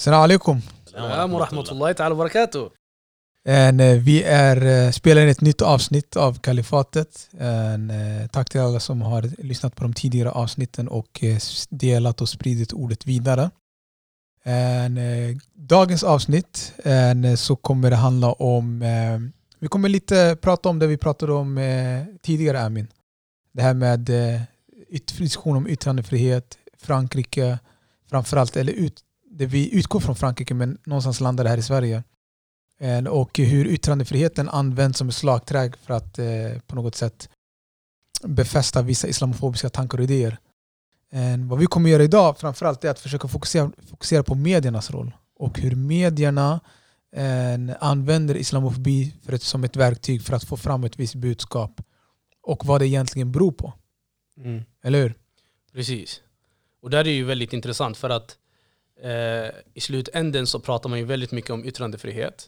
Salam alaikum. Salam rahmatullahi ta'ala barakatuh. Eh, vi är, eh, spelar in ett nytt avsnitt av Kalifatet. And, eh, tack till alla som har lyssnat på de tidigare avsnitten och delat och spridit ordet vidare. Eh, dagens avsnitt eh, så kommer det handla om... Vi kommer lite prata om det vi pratade om tidigare, Amin. Det här med diskussion om yttrandefrihet, Frankrike framförallt, eller ut, det vi utgår från Frankrike men någonstans landar det här i Sverige. Eh, Och hur yttrandefriheten används som ett slagträ för att eh, på något sätt befästa vissa islamofobiska tankar och idéer. Eh, Vad vi kommer göra idag framförallt är att försöka fokusera, fokusera på mediernas roll och hur medierna använder islamofobi för ett, som ett verktyg för att få fram ett visst budskap och vad det egentligen beror på. Mm. Eller hur? Precis. Och där är ju väldigt intressant för att eh, i slutänden så pratar man ju väldigt mycket om yttrandefrihet.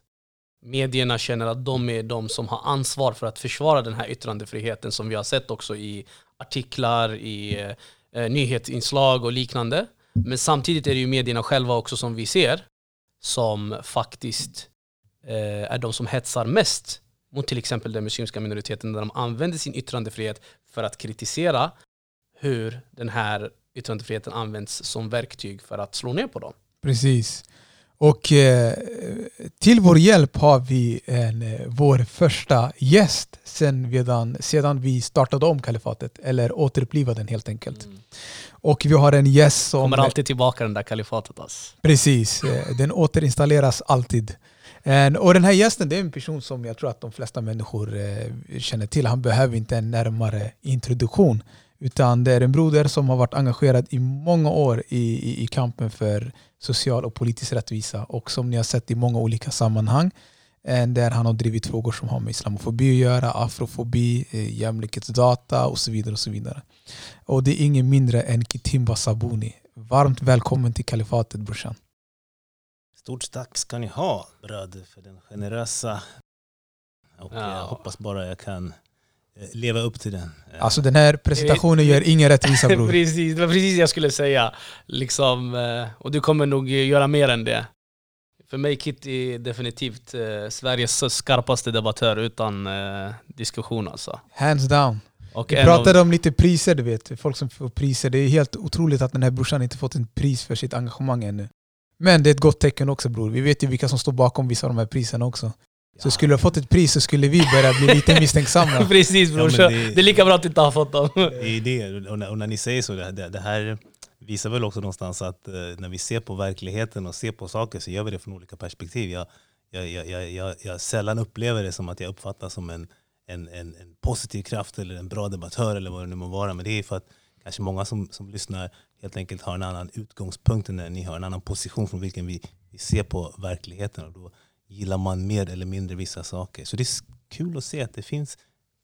Medierna känner att de är de som har ansvar för att försvara den här yttrandefriheten som vi har sett också i artiklar, i eh, eh, nyhetsinslag och liknande. Men samtidigt är det ju medierna själva också som vi ser som faktiskt eh, är de som hetsar mest mot till exempel den muslimska minoriteten när de använder sin yttrandefrihet för att kritisera hur den här yttrandefriheten används som verktyg för att slå ner på dem. Precis. Och eh, till vår hjälp har vi en, eh, vår första gäst sen, redan, sedan vi startade om kalifatet, eller återupplivade den helt enkelt. Och vi har en gäst som... Kommer alltid tillbaka den där kalifatet alltså. Precis, eh, den återinstalleras alltid. En- Och den här gästen det är en person som jag tror att de flesta människor eh, känner till. Han behöver inte en närmare introduktion. Utan det är en broder som har varit engagerad i många år i, i, i kampen för social och politisk rättvisa. Och som ni har sett i många olika sammanhang. eh, Där han har drivit frågor som har med islamofobi att göra, afrofobi, eh, jämlikhetsdata och så vidare. Och så vidare. Och det är ingen mindre än Kitimba Sabuni. Varmt välkommen till Kalifatet brorsan. Stort tack ska ni ha bröder för den generösa och Ja. jag hoppas bara jag kan leva upp till den. Eh, Alltså den här presentationen gör ingen rättvisa bror. precis, det var precis det jag skulle säga. Liksom, eh, och du kommer nog göra mer än det. För mig Kitty är definitivt eh, Sveriges skarpaste debattör utan eh, diskussion alltså. Hands down. Och Vi pratade om lite priser du vet, folk som får priser. Det är helt otroligt att den här brorsan inte fått en pris för sitt engagemang ännu. Men det är ett gott tecken också bror. Vi vet ju vilka som står bakom vissa av de här priserna också. Så skulle du ha fått ett pris så skulle vi börja bli lite misstänksamma. Precis Ja, bror, men så det- det är lika bra att du inte har fått dem. Det är det, och när, och när ni säger så, det, det, det här visar väl också någonstans att eh, när vi ser på verkligheten och ser på saker så gör vi det från olika perspektiv. Jag, jag, jag, jag, jag, jag sällan upplever det som att jag uppfattas som en, en, en, en positiv kraft eller en bra debattör eller vad det nu må vara. Men det är för att kanske många som, som lyssnar helt enkelt har en annan utgångspunkt än ni har, en annan position från vilken vi, vi ser på verkligheten. Och då gillar man mer eller mindre vissa saker. Så det är kul att se att det finns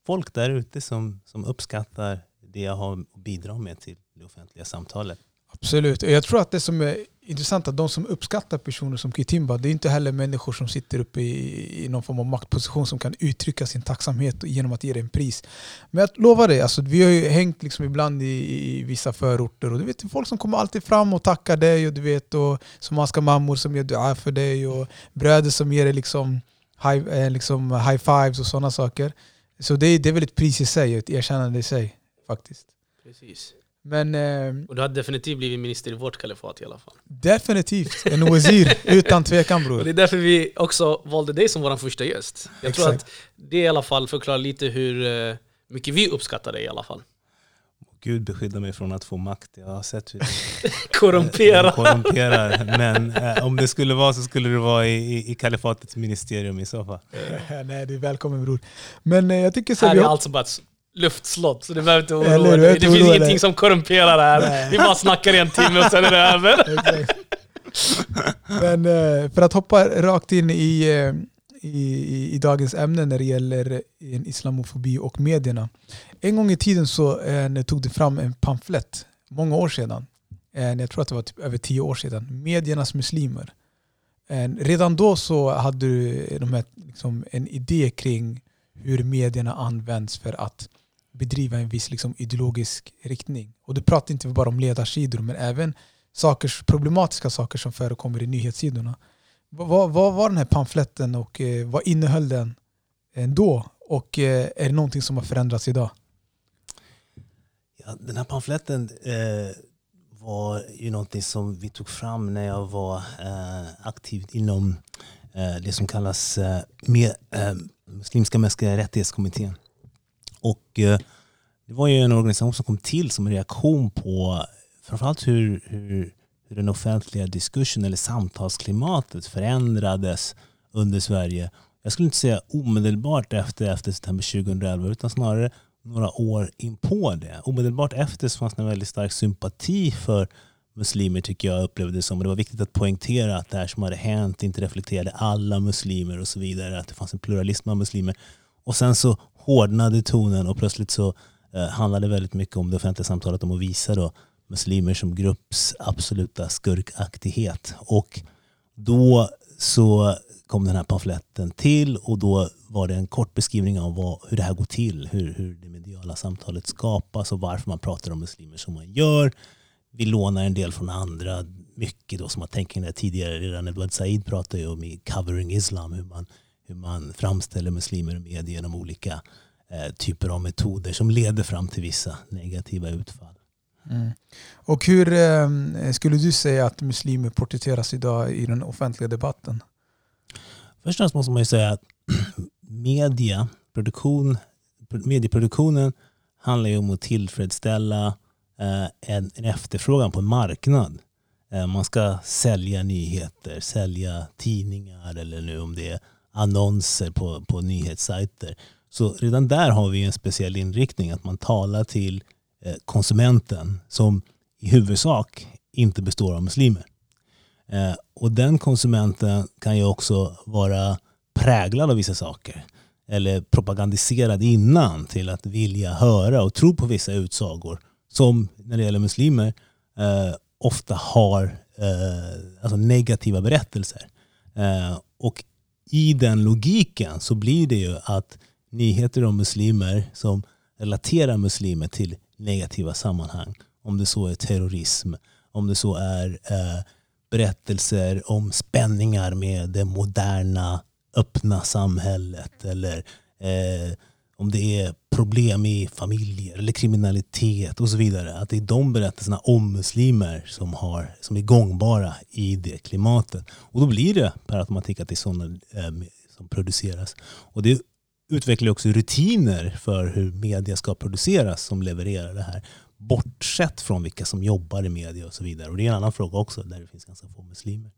folk där ute som, som uppskattar det jag har att bidra med till det offentliga samtalet. Absolut. Jag tror att det som är intressant att de som uppskattar personer som Kitimba, det är inte heller människor som sitter uppe i, i någon form av maktposition som kan uttrycka sin tacksamhet genom att ge dig en pris. Men jag lovar dig, alltså, vi har ju hängt liksom ibland i, i vissa förorter och du vet folk som kommer alltid fram och tackar dig och du vet och somaliska mammor som gör dua för dig och bröder som ger dig liksom high, eh, liksom high fives och sådana saker. Så det, är- det är väl ett pris i sig, ett erkännande i sig faktiskt. Precis. Men eh, Och du hade definitivt blivit minister i vårt kalifat i alla fall. Definitivt. En wazir, utan tvekan Och det bror. är därför vi också valde dig som vår första gäst. Jag tror Exakt. att det i alla fall förklarar lite hur eh, mycket vi uppskattar dig i alla fall. Gud beskyddar mig från att få makt. Jag har sett hur Korrumpera. korrumperar. Men eh, om det skulle vara så skulle det vara i, i, i kalifatets ministerium i så fall. Nej, du är välkommen bror. Men eh, jag tycker så Här vi är har- allt som bara luftslott, så det behöver inte oroa du dig. Det finns oroa ingenting som korrumperar här. Nej. Vi bara snackar i en timme och sen är det över. Men eh, för att hoppa rakt in i, eh, i, i, i dagens ämne när det gäller eh, islamofobi och medierna. En gång i tiden så tog det fram en pamflett, många år sedan. Jag tror att det var typ över tio år sedan. Mediernas muslimer. Redan då så hade du de här, liksom, en idé kring hur medierna används för att bedriva en viss liksom, ideologisk riktning. Och du pratar inte bara om ledarsidor men även saker, problematiska saker som förekommer i nyhetssidorna. Vad, vad var den här pamfletten och eh, vad innehöll den då? Och eh, är det någonting som har förändrats idag? Ja, den här pamfletten eh, var ju någonting som vi tog fram när jag var eh, aktiv inom eh, det som kallas eh, med, eh, Muslimska mänskliga rättighetskommittén. Och, eh, det var ju en organisation som kom till som en reaktion på framförallt hur, hur, hur den offentliga diskursen eller samtalsklimatet förändrades under Sverige. Jag skulle inte säga omedelbart efter, efter september 2011 utan snarare några år in på det. Omedelbart efter så fanns det en väldigt stark sympati för muslimer tycker jag upplevde det som. Det var viktigt att poängtera att det här som hade hänt inte reflekterade alla muslimer och så vidare. Att det fanns en pluralism av muslimer. Och sen så hårdnade tonen och plötsligt så eh, handlade det väldigt mycket om det offentliga samtalet om att visa då muslimer som grupps absoluta skurkaktighet. Och då så kom den här pamfletten till och då var det en kort beskrivning av vad, hur det här går till, hur, hur det mediala samtalet skapas och varför man pratar om muslimer som man gör. Vi lånar en del från andra, mycket då som har tänkt det tidigare. Redan Edward Said pratade ju om i Covering Islam, hur man, hur man framställer muslimer i media genom olika eh, typer av metoder som leder fram till vissa negativa utfall. Mm. Och hur eh, skulle du säga att muslimer porträtteras idag i den offentliga debatten? Först och främst måste man ju säga att media, produktion, medieproduktionen handlar ju om att tillfredsställa eh, en, en efterfrågan på en marknad. Eh, man ska sälja nyheter, sälja tidningar eller nu om det är annonser på, på nyhetssajter. Så redan där har vi en speciell inriktning, att man talar till eh, konsumenten som i huvudsak inte består av muslimer. Eh, och den konsumenten kan ju också vara präglad av vissa saker. Eller propagandiserad innan till att vilja höra och tro på vissa utsagor. Som när det gäller muslimer eh, ofta har eh, alltså negativa berättelser. Eh, och i den logiken så blir det ju att nyheter om muslimer som relaterar muslimer till negativa sammanhang. Om det så är terrorism, om det så är eh, berättelser om spänningar med det moderna öppna samhället eller eh, om det är problem i familjer eller kriminalitet och så vidare. Att det är de berättelserna om muslimer som, har, som är gångbara i det klimatet. Och då blir det per automatik att det är sådana eh, som produceras. Och det utvecklar också rutiner för hur media ska produceras som levererar det här bortsett från vilka som jobbar i media och så vidare. Och det är en annan fråga också där det finns ganska få muslimer.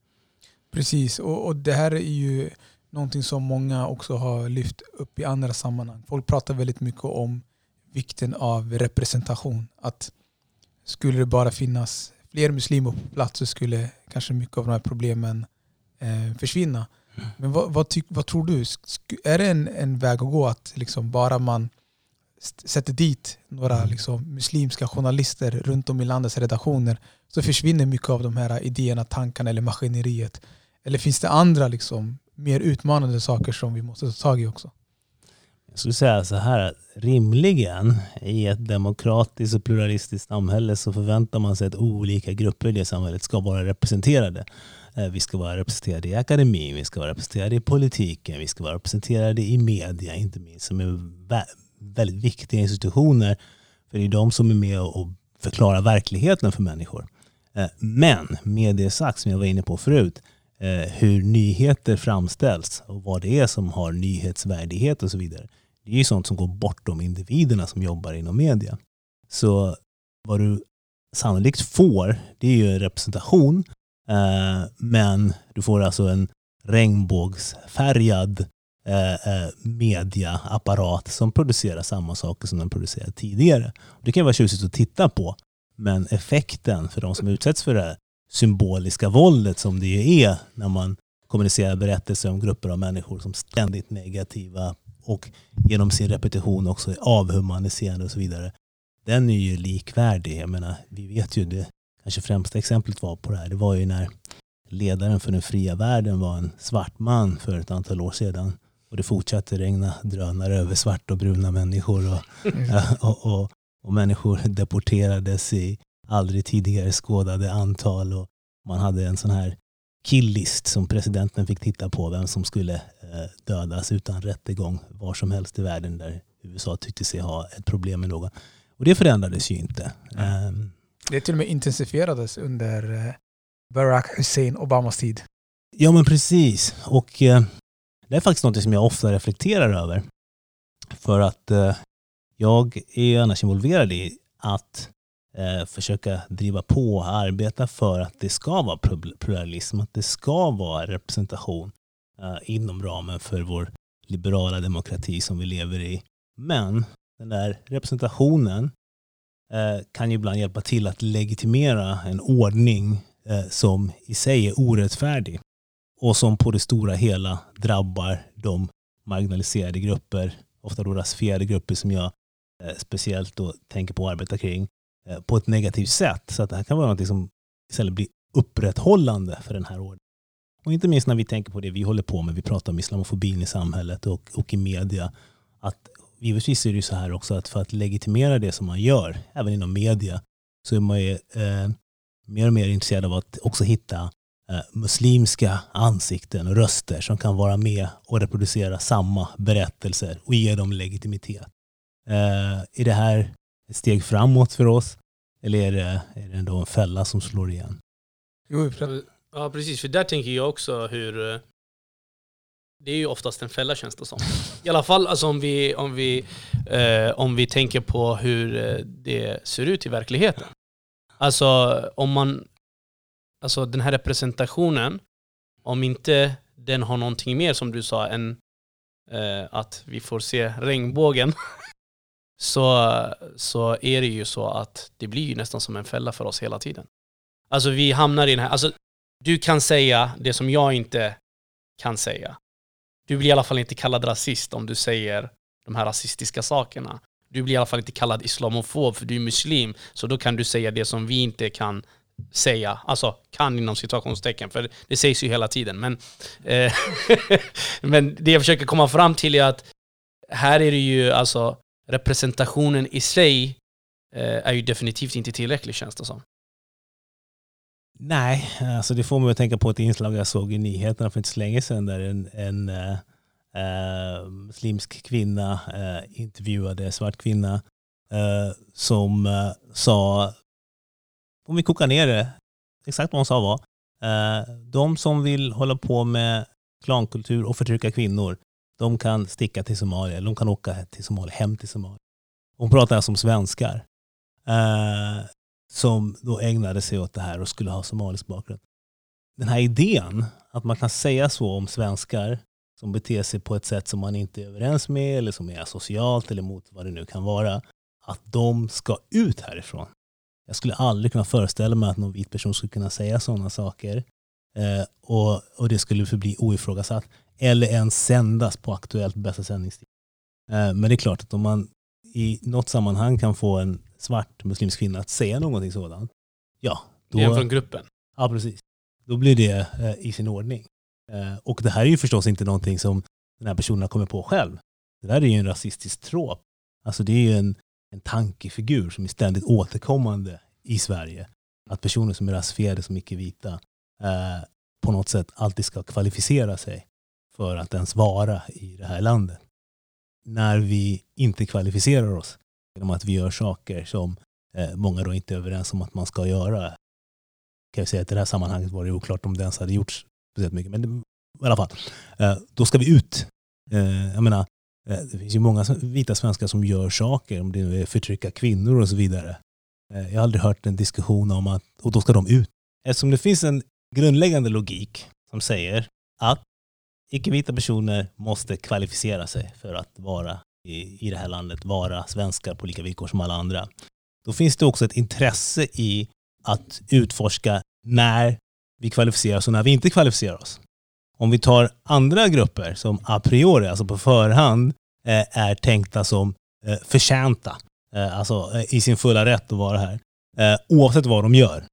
Precis, och, och det här är ju någonting som många också har lyft upp i andra sammanhang. Folk pratar väldigt mycket om vikten av representation. Att skulle det bara finnas fler muslimer på plats så skulle kanske mycket av de här problemen eh, försvinna. Men vad, vad, tyck, vad, tror du? Är det en, en väg att gå att liksom bara man sätter dit några mm. liksom, muslimska journalister runt om i landets redaktioner så försvinner mycket av de här idéerna, tankarna eller maskineriet. Eller finns det andra liksom, mer utmanande saker som vi måste ta tag i också? Jag skulle säga så här, att rimligen i ett demokratiskt och pluralistiskt samhälle så förväntar man sig att olika grupper i det samhället ska vara representerade. Eh, vi ska vara representerade i akademin, vi ska vara representerade i politiken, vi ska vara representerade i media inte minst, som är väldigt viktiga institutioner. För det är de som är med och förklarar verkligheten för människor. Eh, men med det sagt, som jag var inne på förut, Eh, hur nyheter framställs och vad det är som har nyhetsvärdighet och så vidare. Det är ju sånt som går bortom individerna som jobbar inom media. Så vad du sannolikt får, det är ju representation, eh, men du får alltså en regnbågsfärgad Eh, eh, mediaapparat som producerar samma saker som den producerade tidigare. Det kan vara tjusigt att titta på, men effekten för de som utsätts för det här symboliska våldet som det ju är när man kommunicerar berättelser om grupper av människor som ständigt negativa och genom sin repetition också är avhumaniserande och så vidare. Den är ju likvärdig. Jag menar, vi vet ju det kanske främsta exemplet var på det här. Det var ju när ledaren för den fria världen var en svart man för ett antal år sedan och det fortsatte regna drönare över svarta och bruna människor. Och, mm. och, och, och, människor deporterades i aldrig tidigare skådade antal och man hade en sån här killlist som presidenten fick titta på vem som skulle eh, dödas utan rättegång var som helst i världen där USA tyckte sig ha ett problem med någon. Och det förändrades ju inte. Mm. Det till och med intensifierades under eh, Barack Hussein Obamas tid. Ja men precis. Och eh, det är faktiskt något som jag ofta reflekterar över. För att jag är annars involverad i att eh, försöka driva på och arbeta för att det ska vara pluralism, att det ska vara representation eh, inom ramen för vår liberala demokrati som vi lever i. Men den där representationen eh, kan ju ibland hjälpa till att legitimera en ordning eh, som i sig är orättfärdig och som på det stora hela drabbar de marginaliserade grupper, ofta då rasifierade grupper som jag eh, speciellt då tänker på att arbeta kring, Eh, på ett negativt sätt. Så att det här kan vara något som istället blir upprätthållande för den här ordningen. Och inte minst när vi tänker på det vi håller på med, vi pratar om islamofobin i samhället och, och i media. Att givetvis är det ju så här också att för att legitimera det som man gör, även inom media, så är man ju eh, mer och mer intresserad av att också hitta eh, muslimska ansikten och röster som kan vara med och reproducera samma berättelser och ge dem legitimitet. Eh, I det här ett steg framåt för oss? Eller är det, är det ändå en fälla som slår igen? Jo, ja, precis. För där tänker jag också hur... Eh, det är ju oftast en fälla känns det som. I alla fall alltså, om, vi, om, vi, eh, om vi tänker på hur eh, det ser ut i verkligheten. Alltså om man... Alltså den här representationen, om inte den har någonting mer som du sa än eh, att vi får se regnbågen så, så är det ju så att det blir ju nästan som en fälla för oss hela tiden. Alltså vi hamnar i den här, alltså du kan säga det som jag inte kan säga. Du blir i alla fall inte kallad rasist om du säger de här rasistiska sakerna. Du blir i alla fall inte kallad islamofob för du är muslim, så då kan du säga det som vi inte kan säga. Alltså kan inom situationstecken, för det sägs ju hela tiden. Men, eh, men det jag försöker komma fram till är att här är det ju alltså representationen i sig eh, är ju definitivt inte tillräcklig känns det som. Nej, alltså det får mig att tänka på ett inslag jag såg i nyheterna för inte så länge sedan där en, en eh, eh, äh, muslimsk kvinna äh, intervjuade svart kvinna som sa, om vi kokar ner det, exakt vad hon sa var, de som vill hålla på med klankultur och förtrycka kvinnor, de kan sticka till Somalia, eller de kan åka till Somalia, hem till Somalia. Hon pratar alltså om svenskar eh, som då ägnade sig åt det här och skulle ha somalisk bakgrund. Den här idén att man kan säga så om svenskar som beter sig på ett sätt som man inte är överens med eller som är socialt eller mot vad det nu kan vara, att de ska ut härifrån. Jag skulle aldrig kunna föreställa mig att någon vit person skulle kunna säga sådana saker och, och det skulle förbli oifrågasatt eller ens sändas på Aktuellt bästa sändningstid. Eh, men det är klart att om man i något sammanhang kan få en svart muslimsk kvinna att säga någonting sådant, ja. Då, det är från gruppen? Ja, precis. Då blir det eh, i sin ordning. Eh, och det här är ju förstås inte någonting som den här personen har kommit på själv. Det där är ju en rasistisk trop. Alltså det är ju en, en tankefigur som är ständigt återkommande i Sverige. Att personer som är rasifierade som icke-vita eh, på något sätt alltid ska kvalificera sig för att ens vara i det här landet. När vi inte kvalificerar oss genom att vi gör saker som eh, många då inte är överens om att man ska göra. Kan jag säga att i det här sammanhanget var det oklart om det ens hade gjorts speciellt mycket. Men i alla fall, eh, då ska vi ut. Eh, jag menar, eh, det finns ju många vita svenskar som gör saker, om det är förtrycka kvinnor och så vidare. Eh, jag har aldrig hört en diskussion om att, och då ska de ut. Eftersom det finns en grundläggande logik som säger att icke-vita personer måste kvalificera sig för att vara i, i det här landet, vara svenskar på lika villkor som alla andra. Då finns det också ett intresse i att utforska när vi kvalificerar oss och när vi inte kvalificerar oss. Om vi tar andra grupper som a priori, alltså på förhand, eh, är tänkta som eh, förtjänta, eh, alltså i sin fulla rätt att vara här, oavsett vad de gör,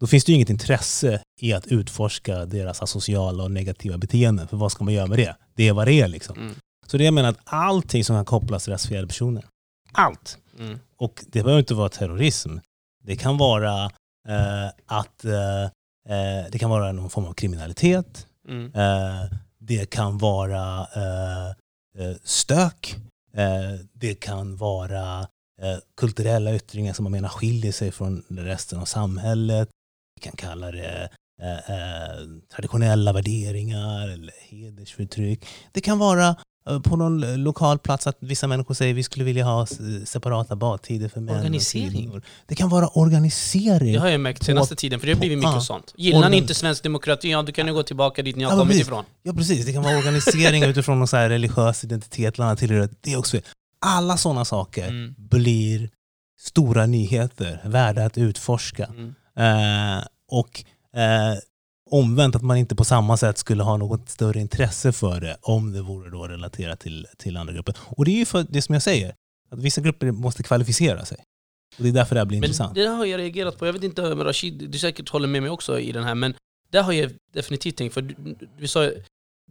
då finns det ju inget intresse i att utforska deras asociala och negativa beteenden. För vad ska man göra med det? Det är vad det är liksom. Mm. Så det jag menar att allting som kan kopplas till rasifierade personer, allt. Mm. Och det behöver inte vara terrorism. Det kan vara eh, att eh, eh, det kan vara någon form av kriminalitet. Mm. Eh, det kan vara eh, eh, stök. Det kan vara kulturella yttringar som man menar skiljer sig från resten av samhället. Vi kan kalla det eh, eh, traditionella värderingar eller hedersförtryck. Det kan vara eh, på någon lokal plats att vissa människor säger vi skulle vilja ha separata badtider för män Organisering. Det kan vara organisering. Det har jag märkt senaste tiden, för det har blivit mycket ja. sånt. Gillar ni inte svensk demokrati, ja då kan ni gå tillbaka dit ni har Ja, kommit precis. ifrån. Ja precis, det kan vara organisering utifrån någon så här religiös identitet, annat tillhörighet. Det är också Alla sådana saker Mm. blir stora nyheter, värda att utforska. Mm. Eh, och eh, omvänt att man inte på samma sätt skulle ha något större intresse för det om det vore då relaterat till, till andra grupper. Och det är ju för det som jag säger, att vissa grupper måste kvalificera sig. Och det är därför det här blir Men intressant. det där har jag reagerat på, jag vet inte om Rashid, du säkert håller med mig också i den här, men där har jag definitivt tänkt, för du, du, sa,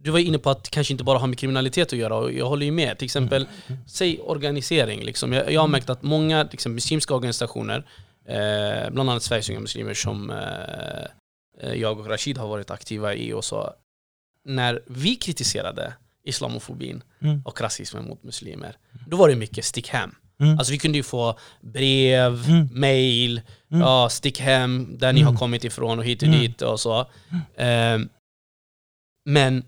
du var inne på att det kanske inte bara har med kriminalitet att göra, och jag håller ju med. Till exempel, Mm. säg organisering. Liksom. Jag, jag har märkt att många liksom, muslimska organisationer, eh, bland annat Sveriges Unga Muslimer som eh, eh, jag och Rashid har varit aktiva i, och så, när vi kritiserade islamofobin Mm. och rasismen mot muslimer, då var det mycket stick hem. Mm. Alltså vi kunde ju få brev, Mm. mail, Mm. ja, stick hem där ni Mm. har kommit ifrån och hit och Mm. dit och så. Ehm, men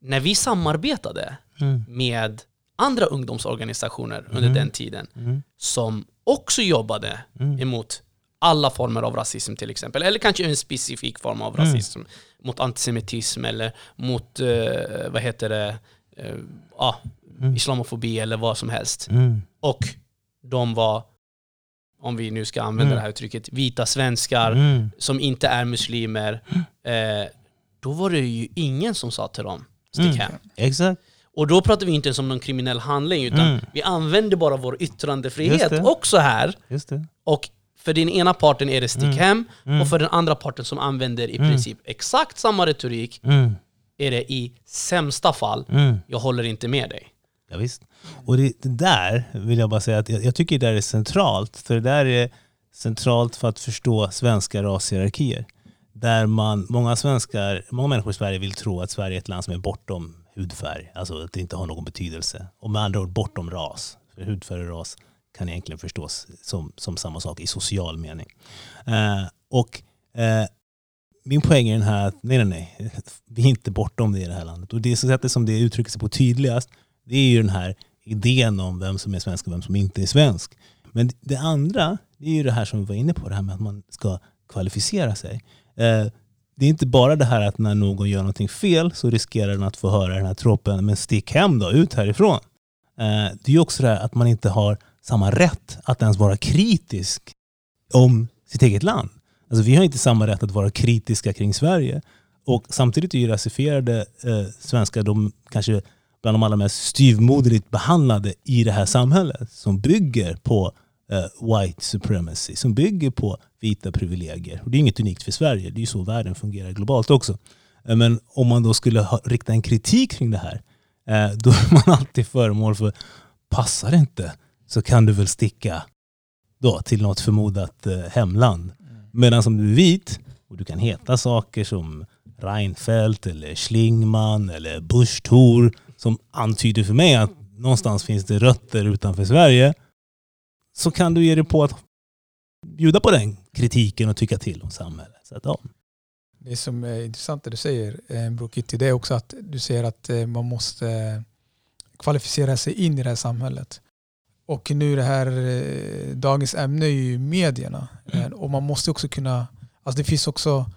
när vi samarbetade Mm. med andra ungdomsorganisationer under den tiden Mm. som också jobbade Mm. emot alla former av rasism till exempel, eller kanske en specifik form av Mm. rasism mot antisemitism eller mot, eh, vad heter det, eh, ja, Mm. islamofobi eller vad som helst. Mm. Och de var, om vi nu ska använda Mm. det här uttrycket, vita svenskar Mm. som inte är muslimer. Eh, då var det ju ingen som sa till dem, stick Mm. hem. Exakt. Och då pratar vi inte ens om någon kriminell handling, utan Mm. vi använder bara vår yttrandefrihet också här. Just det. Och för den ena parten är det stick Mm. hem, Mm. och för den andra parten som använder i Mm. princip exakt samma retorik Mm. är det i sämsta fall, Mm. jag håller inte med dig. Ja, visst. Och det, det där vill jag bara säga att jag, jag tycker det där är centralt. För det där är centralt för att förstå svenska rashierarkier. Där man, många svenskar, många människor i Sverige vill tro att Sverige är ett land som är bortom hudfärg. Alltså att det inte har någon betydelse. Och med andra ord bortom ras. För hudfärg och ras kan egentligen förstås som, som samma sak i social mening. Eh, och eh, min poäng är den här att nej, nej, nej. Vi är inte bortom det i det här landet. Och det sättet som det uttrycker sig på tydligast det är ju den här idén om vem som är svensk och vem som inte är svensk. Men det andra, det är ju det här som vi var inne på, det här med att man ska kvalificera sig. Eh, det är inte bara det här att när någon gör någonting fel så riskerar den att få höra den här tropen, men stick hem då, ut härifrån. Eh, det är också det här att man inte har samma rätt att ens vara kritisk om sitt eget land. Alltså vi har inte samma rätt att vara kritiska kring Sverige. Och samtidigt är ju rasifierade eh, svenskar de kanske bland de allra mest styvmoderligt behandlade i det här samhället som bygger på white supremacy, som bygger på vita privilegier. Och det är inget unikt för Sverige, det är ju så världen fungerar globalt också. Eh, men om man då skulle ha, rikta en kritik kring det här, eh, då är man alltid föremål för, passar det inte så kan du väl sticka då till något förmodat eh, hemland. Medan om du är vit och du kan heta saker som Reinfeldt eller Schlingman eller Bush Thor som antyder för mig att någonstans finns det rötter utanför Sverige så kan du ge dig på att bjuda på den kritiken och tycka till om samhället. Så att, ja. Det som är intressant det du säger, eh, Brokitti, det är också att du säger att eh, man måste kvalificera sig in i det här samhället. Och nu det här, eh, dagens ämne är ju medierna. Eh, Och man måste också kunna, alltså det finns också,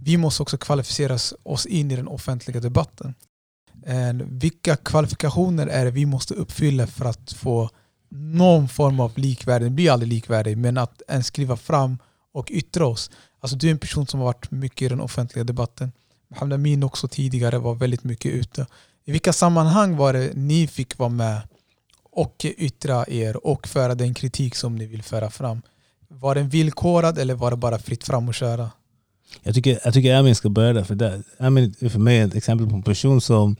vi måste också kvalificera oss in i den offentliga debatten. Vilka kvalifikationer är det vi måste uppfylla för att få någon form av likvärdig, det blir aldrig likvärdig, men att ens skriva fram och yttra oss. Alltså du är en person som har varit mycket i den offentliga debatten. Mohamed Amin också tidigare var väldigt mycket ute. I vilka sammanhang var det ni fick vara med och yttra er och föra den kritik som ni vill föra fram? Var den villkorad eller var det bara fritt fram och köra? Jag tycker, jag tycker Amin ska börja där. För där. Amin är för mig ett exempel på en person som,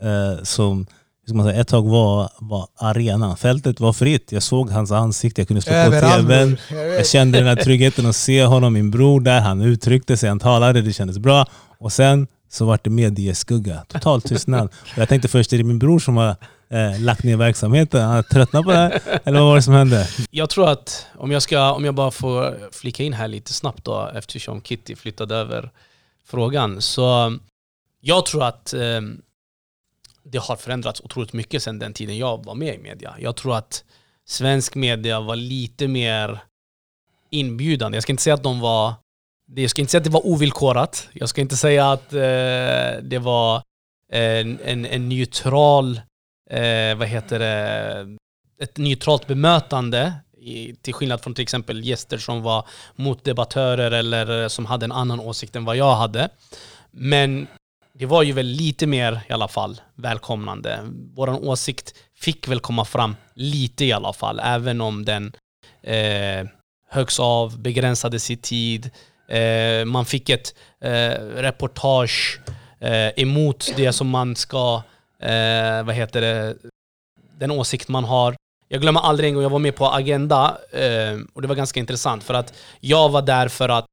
eh, som ska man säga, ett tag var, var arenan. Fältet var fritt. Jag såg hans ansikte, jag kunde slå på tvn. Jag kände den här tryggheten att se honom, min bror där. Han uttryckte sig, han talade, det kändes bra. Och sen så var det medieskugga. Totalt tystnad. Och jag tänkte först, är det min bror som har eh, lagt ner verksamheten? Han har tröttnat på det här? Eller vad var det som hände? Jag tror att, om jag, ska, om jag bara får flika in här lite snabbt då, eftersom Kitty flyttade över frågan. Så jag tror att eh, det har förändrats otroligt mycket sedan den tiden jag var med i media. Jag tror att svensk media var lite mer inbjudande. Jag ska inte säga att de var jag ska inte säga att det var ovillkorat. Jag ska inte säga att eh, det var eh, en, en, en neutral, eh, vad heter det, ett neutralt bemötande i, till skillnad från till exempel gäster som var motdebattörer eller som hade en annan åsikt än vad jag hade. Men det var ju väl lite mer i alla fall välkomnande. Vår åsikt fick väl komma fram lite i alla fall, även om den eh, höggs av, begränsades i tid. Eh, man fick ett eh, reportage eh, emot det som man ska, eh, vad heter det, den åsikt man har. Jag glömmer aldrig en gång jag var med på Agenda eh, och det var ganska intressant för att jag var där för att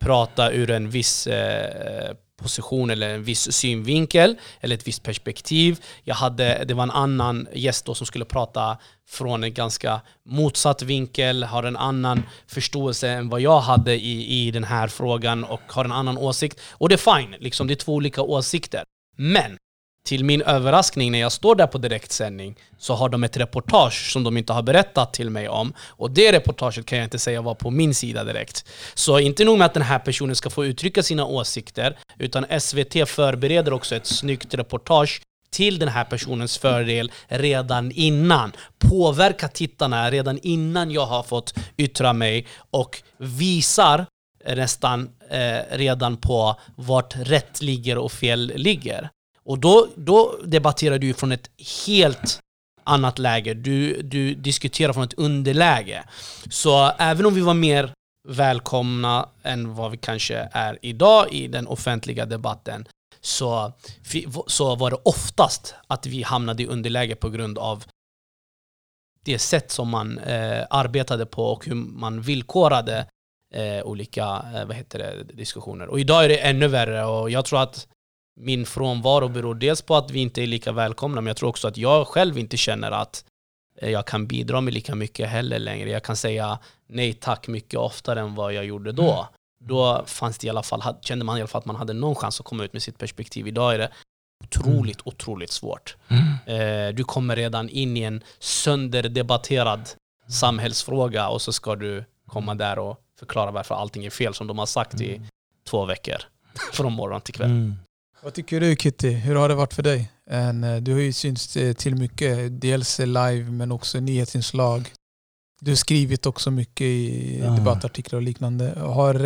prata ur en viss eh, position eller en viss synvinkel eller ett visst perspektiv. Jag hade, det var en annan gäst då som skulle prata från en ganska motsatt vinkel, har en annan förståelse än vad jag hade i, i den här frågan och har en annan åsikt. Och det är fine, liksom, det är två olika åsikter. Men till min överraskning när jag står där på direktsändning så har de ett reportage som de inte har berättat till mig om. Och det reportaget kan jag inte säga var på min sida direkt. Så inte nog med att den här personen ska få uttrycka sina åsikter, utan SVT förbereder också ett snyggt reportage till den här personens fördel redan innan. Påverka tittarna redan innan jag har fått yttra mig och visar nästan eh, redan på vart rätt ligger och fel ligger. Och då, då debatterar du från ett helt annat läge. Du, du diskuterar från ett underläge. Så även om vi var mer välkomna än vad vi kanske är idag i den offentliga debatten så, så var det oftast att vi hamnade i underläge på grund av det sätt som man eh, arbetade på och hur man villkorade eh, olika eh, vad heter det, diskussioner. Och idag är det ännu värre och jag tror att min frånvaro beror dels på att vi inte är lika välkomna, men jag tror också att jag själv inte känner att jag kan bidra med lika mycket heller längre. Jag kan säga nej tack mycket oftare än vad jag gjorde då. Mm. Då fanns det i alla fall, kände man i alla fall att man hade någon chans att komma ut med sitt perspektiv. Idag är det otroligt, mm. otroligt svårt. Mm. Du kommer redan in i en sönderdebatterad samhällsfråga och så ska du komma där och förklara varför allting är fel som de har sagt i två veckor. Från morgon till kväll. Vad tycker du Kitty? Hur har det varit för dig? Du har ju synts till mycket, dels live men också nyhetsinslag. Du har skrivit också mycket i debattartiklar och liknande. Har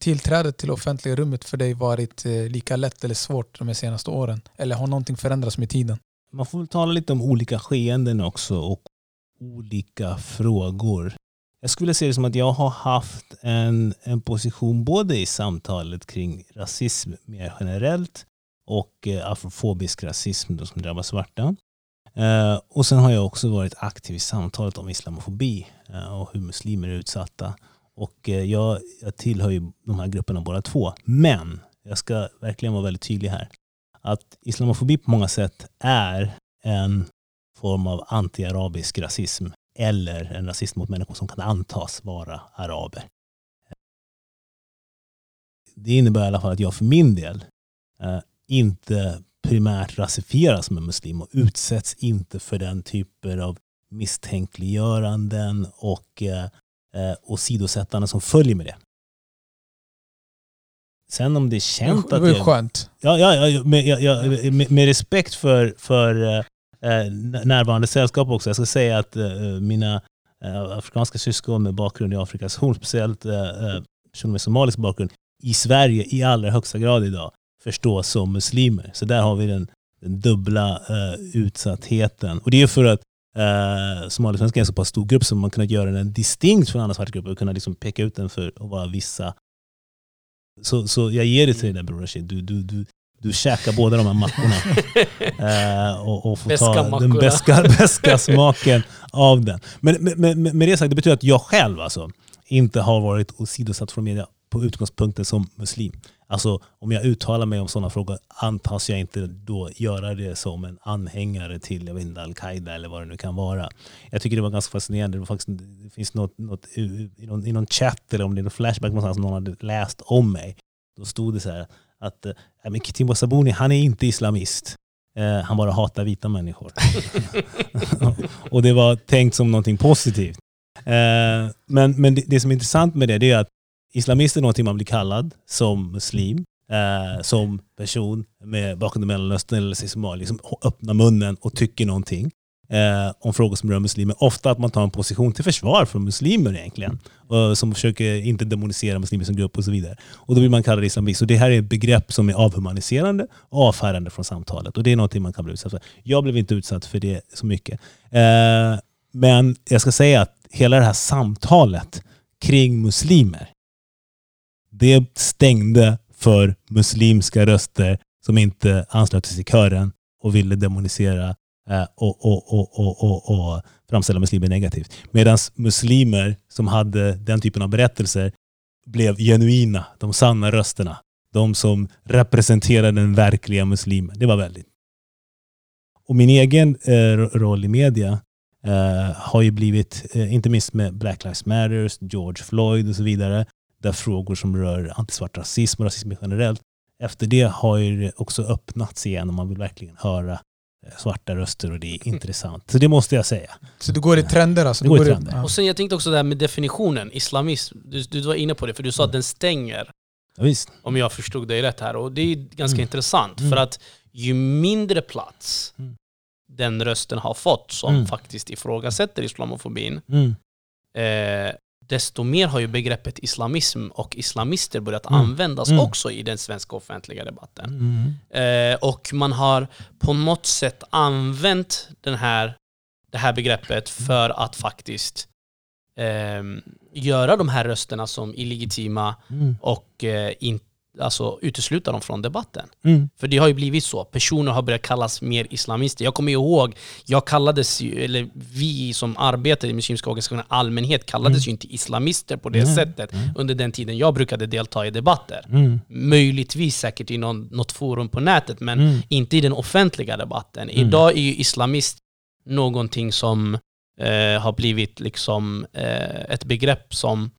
tillträdet till offentliga rummet för dig varit lika lätt eller svårt de senaste åren? Eller har någonting förändrats med tiden? Man får tala lite om olika skeenden också och olika frågor. Jag skulle se det som att jag har haft en, en position både i samtalet kring rasism mer generellt och eh, afrofobisk rasism då, som drabbar svarta. Eh, och sen har jag också varit aktiv i samtalet om islamofobi eh, och hur muslimer är utsatta. Och eh, jag, jag tillhör ju de här grupperna båda två. Men jag ska verkligen vara väldigt tydlig här. Att islamofobi på många sätt är en form av antiarabisk rasism eller en rasism mot människor som kan antas vara araber. Det innebär i alla fall att jag för min del eh, inte primärt rasifieras som en muslim och utsätts inte för den typen av misstänkliggöranden och eh, åsidosättande som följer med det. Sen om det är känt det att... Det var skönt. Ja, ja, ja med, jag, med, med respekt för, för eh, Eh, närvarande sällskap också. Jag ska säga att eh, mina eh, afrikanska syskon med bakgrund i Afrikas horn, speciellt eh, eh, personer med somalisk bakgrund, i Sverige i allra högsta grad idag förstås som muslimer. Så där har vi den, den dubbla eh, utsattheten. Och det är för att eh, somaliesvenskar är en så pass stor grupp som man kunnat göra den distinkt från andra svarta grupper och kunna liksom peka ut den för att vara vissa. Så, så jag ger det till dig där Bror Rashid. Du, du, du, du käkar båda de här mackorna. eh, och, och får Beska ta den mackorna. beska, beska smaken av den. Men med, med, med det sagt, det betyder att jag själv alltså, inte har varit åsidosatt från media på utgångspunkten som muslim. Alltså om jag uttalar mig om sådana frågor antas jag inte då göra det som en anhängare till jag vet inte, Al-Qaida eller vad det nu kan vara. Jag tycker det var ganska fascinerande. Det, var faktiskt, det finns något, något i, i, någon, i någon chatt eller om det är någon flashback någonstans någon hade läst om mig. Då stod det så här att eh, men Kitimbo Sabuni han är inte islamist. Eh, han bara hatar vita människor. och det var tänkt som någonting positivt. Eh, men men det, det som är intressant med det, det är att islamist är någonting man blir kallad som muslim, eh, som person med bakgrund i Mellanöstern eller i Somalia, som öppnar munnen och tycker någonting eh, om frågor som rör muslimer. Ofta att man tar en position till försvar för muslimer egentligen. Och som försöker inte demonisera muslimer som grupp och så vidare. Och då blir man kallad islamist. Så det här är ett begrepp som är avhumaniserande och avfärdande från samtalet. Och det är någonting man kan bli utsatt för. Jag blev inte utsatt för det så mycket. Eh, men jag ska säga att hela det här samtalet kring muslimer det stängde för muslimska röster som inte anslöt sig till kören och ville demonisera Eh, och, och, och, och, och, och framställa muslimer negativt. Medan muslimer som hade den typen av berättelser blev genuina, de sanna rösterna. De som representerade den verkliga muslimen. Det var väldigt. Och min egen eh, roll i media eh, har ju blivit, eh, inte minst med Black Lives Matter, George Floyd och så vidare, där frågor som rör antisvart rasism och rasism generellt, efter det har ju det också öppnats igen och man vill verkligen höra svarta röster och det är intressant. Så det måste jag säga. Så du går i trender alltså? Det Du går i trender. ja. Och sen jag tänkte också det här med definitionen, islamism. Du, du var inne på det, för du sa att den stänger, Ja, visst. om jag förstod dig rätt här. Och det är ganska Mm. intressant, Mm. för att ju mindre plats Mm. den rösten har fått som Mm. faktiskt ifrågasätter islamofobin, Mm. eh, desto mer har ju begreppet islamism och islamister börjat Mm. användas Mm. också i den svenska offentliga debatten. Mm. Eh, och man har på något sätt använt den här, det här begreppet för att faktiskt ehm, göra de här rösterna som illegitima Mm. och eh, in, alltså, utesluta dem från debatten. Mm. För det har ju blivit så. Personer har börjat kallas mer islamister. Jag kommer ihåg, jag kallades ju, eller vi som arbetar i muslimska organisationer allmänhet kallades Mm. ju inte islamister på det Nej. sättet Mm. under den tiden jag brukade delta i debatter. Mm. Möjligtvis säkert i någon, något forum på nätet, men Mm. inte i den offentliga debatten. Mm. Idag är ju islamist någonting som eh, har blivit liksom eh, ett begrepp som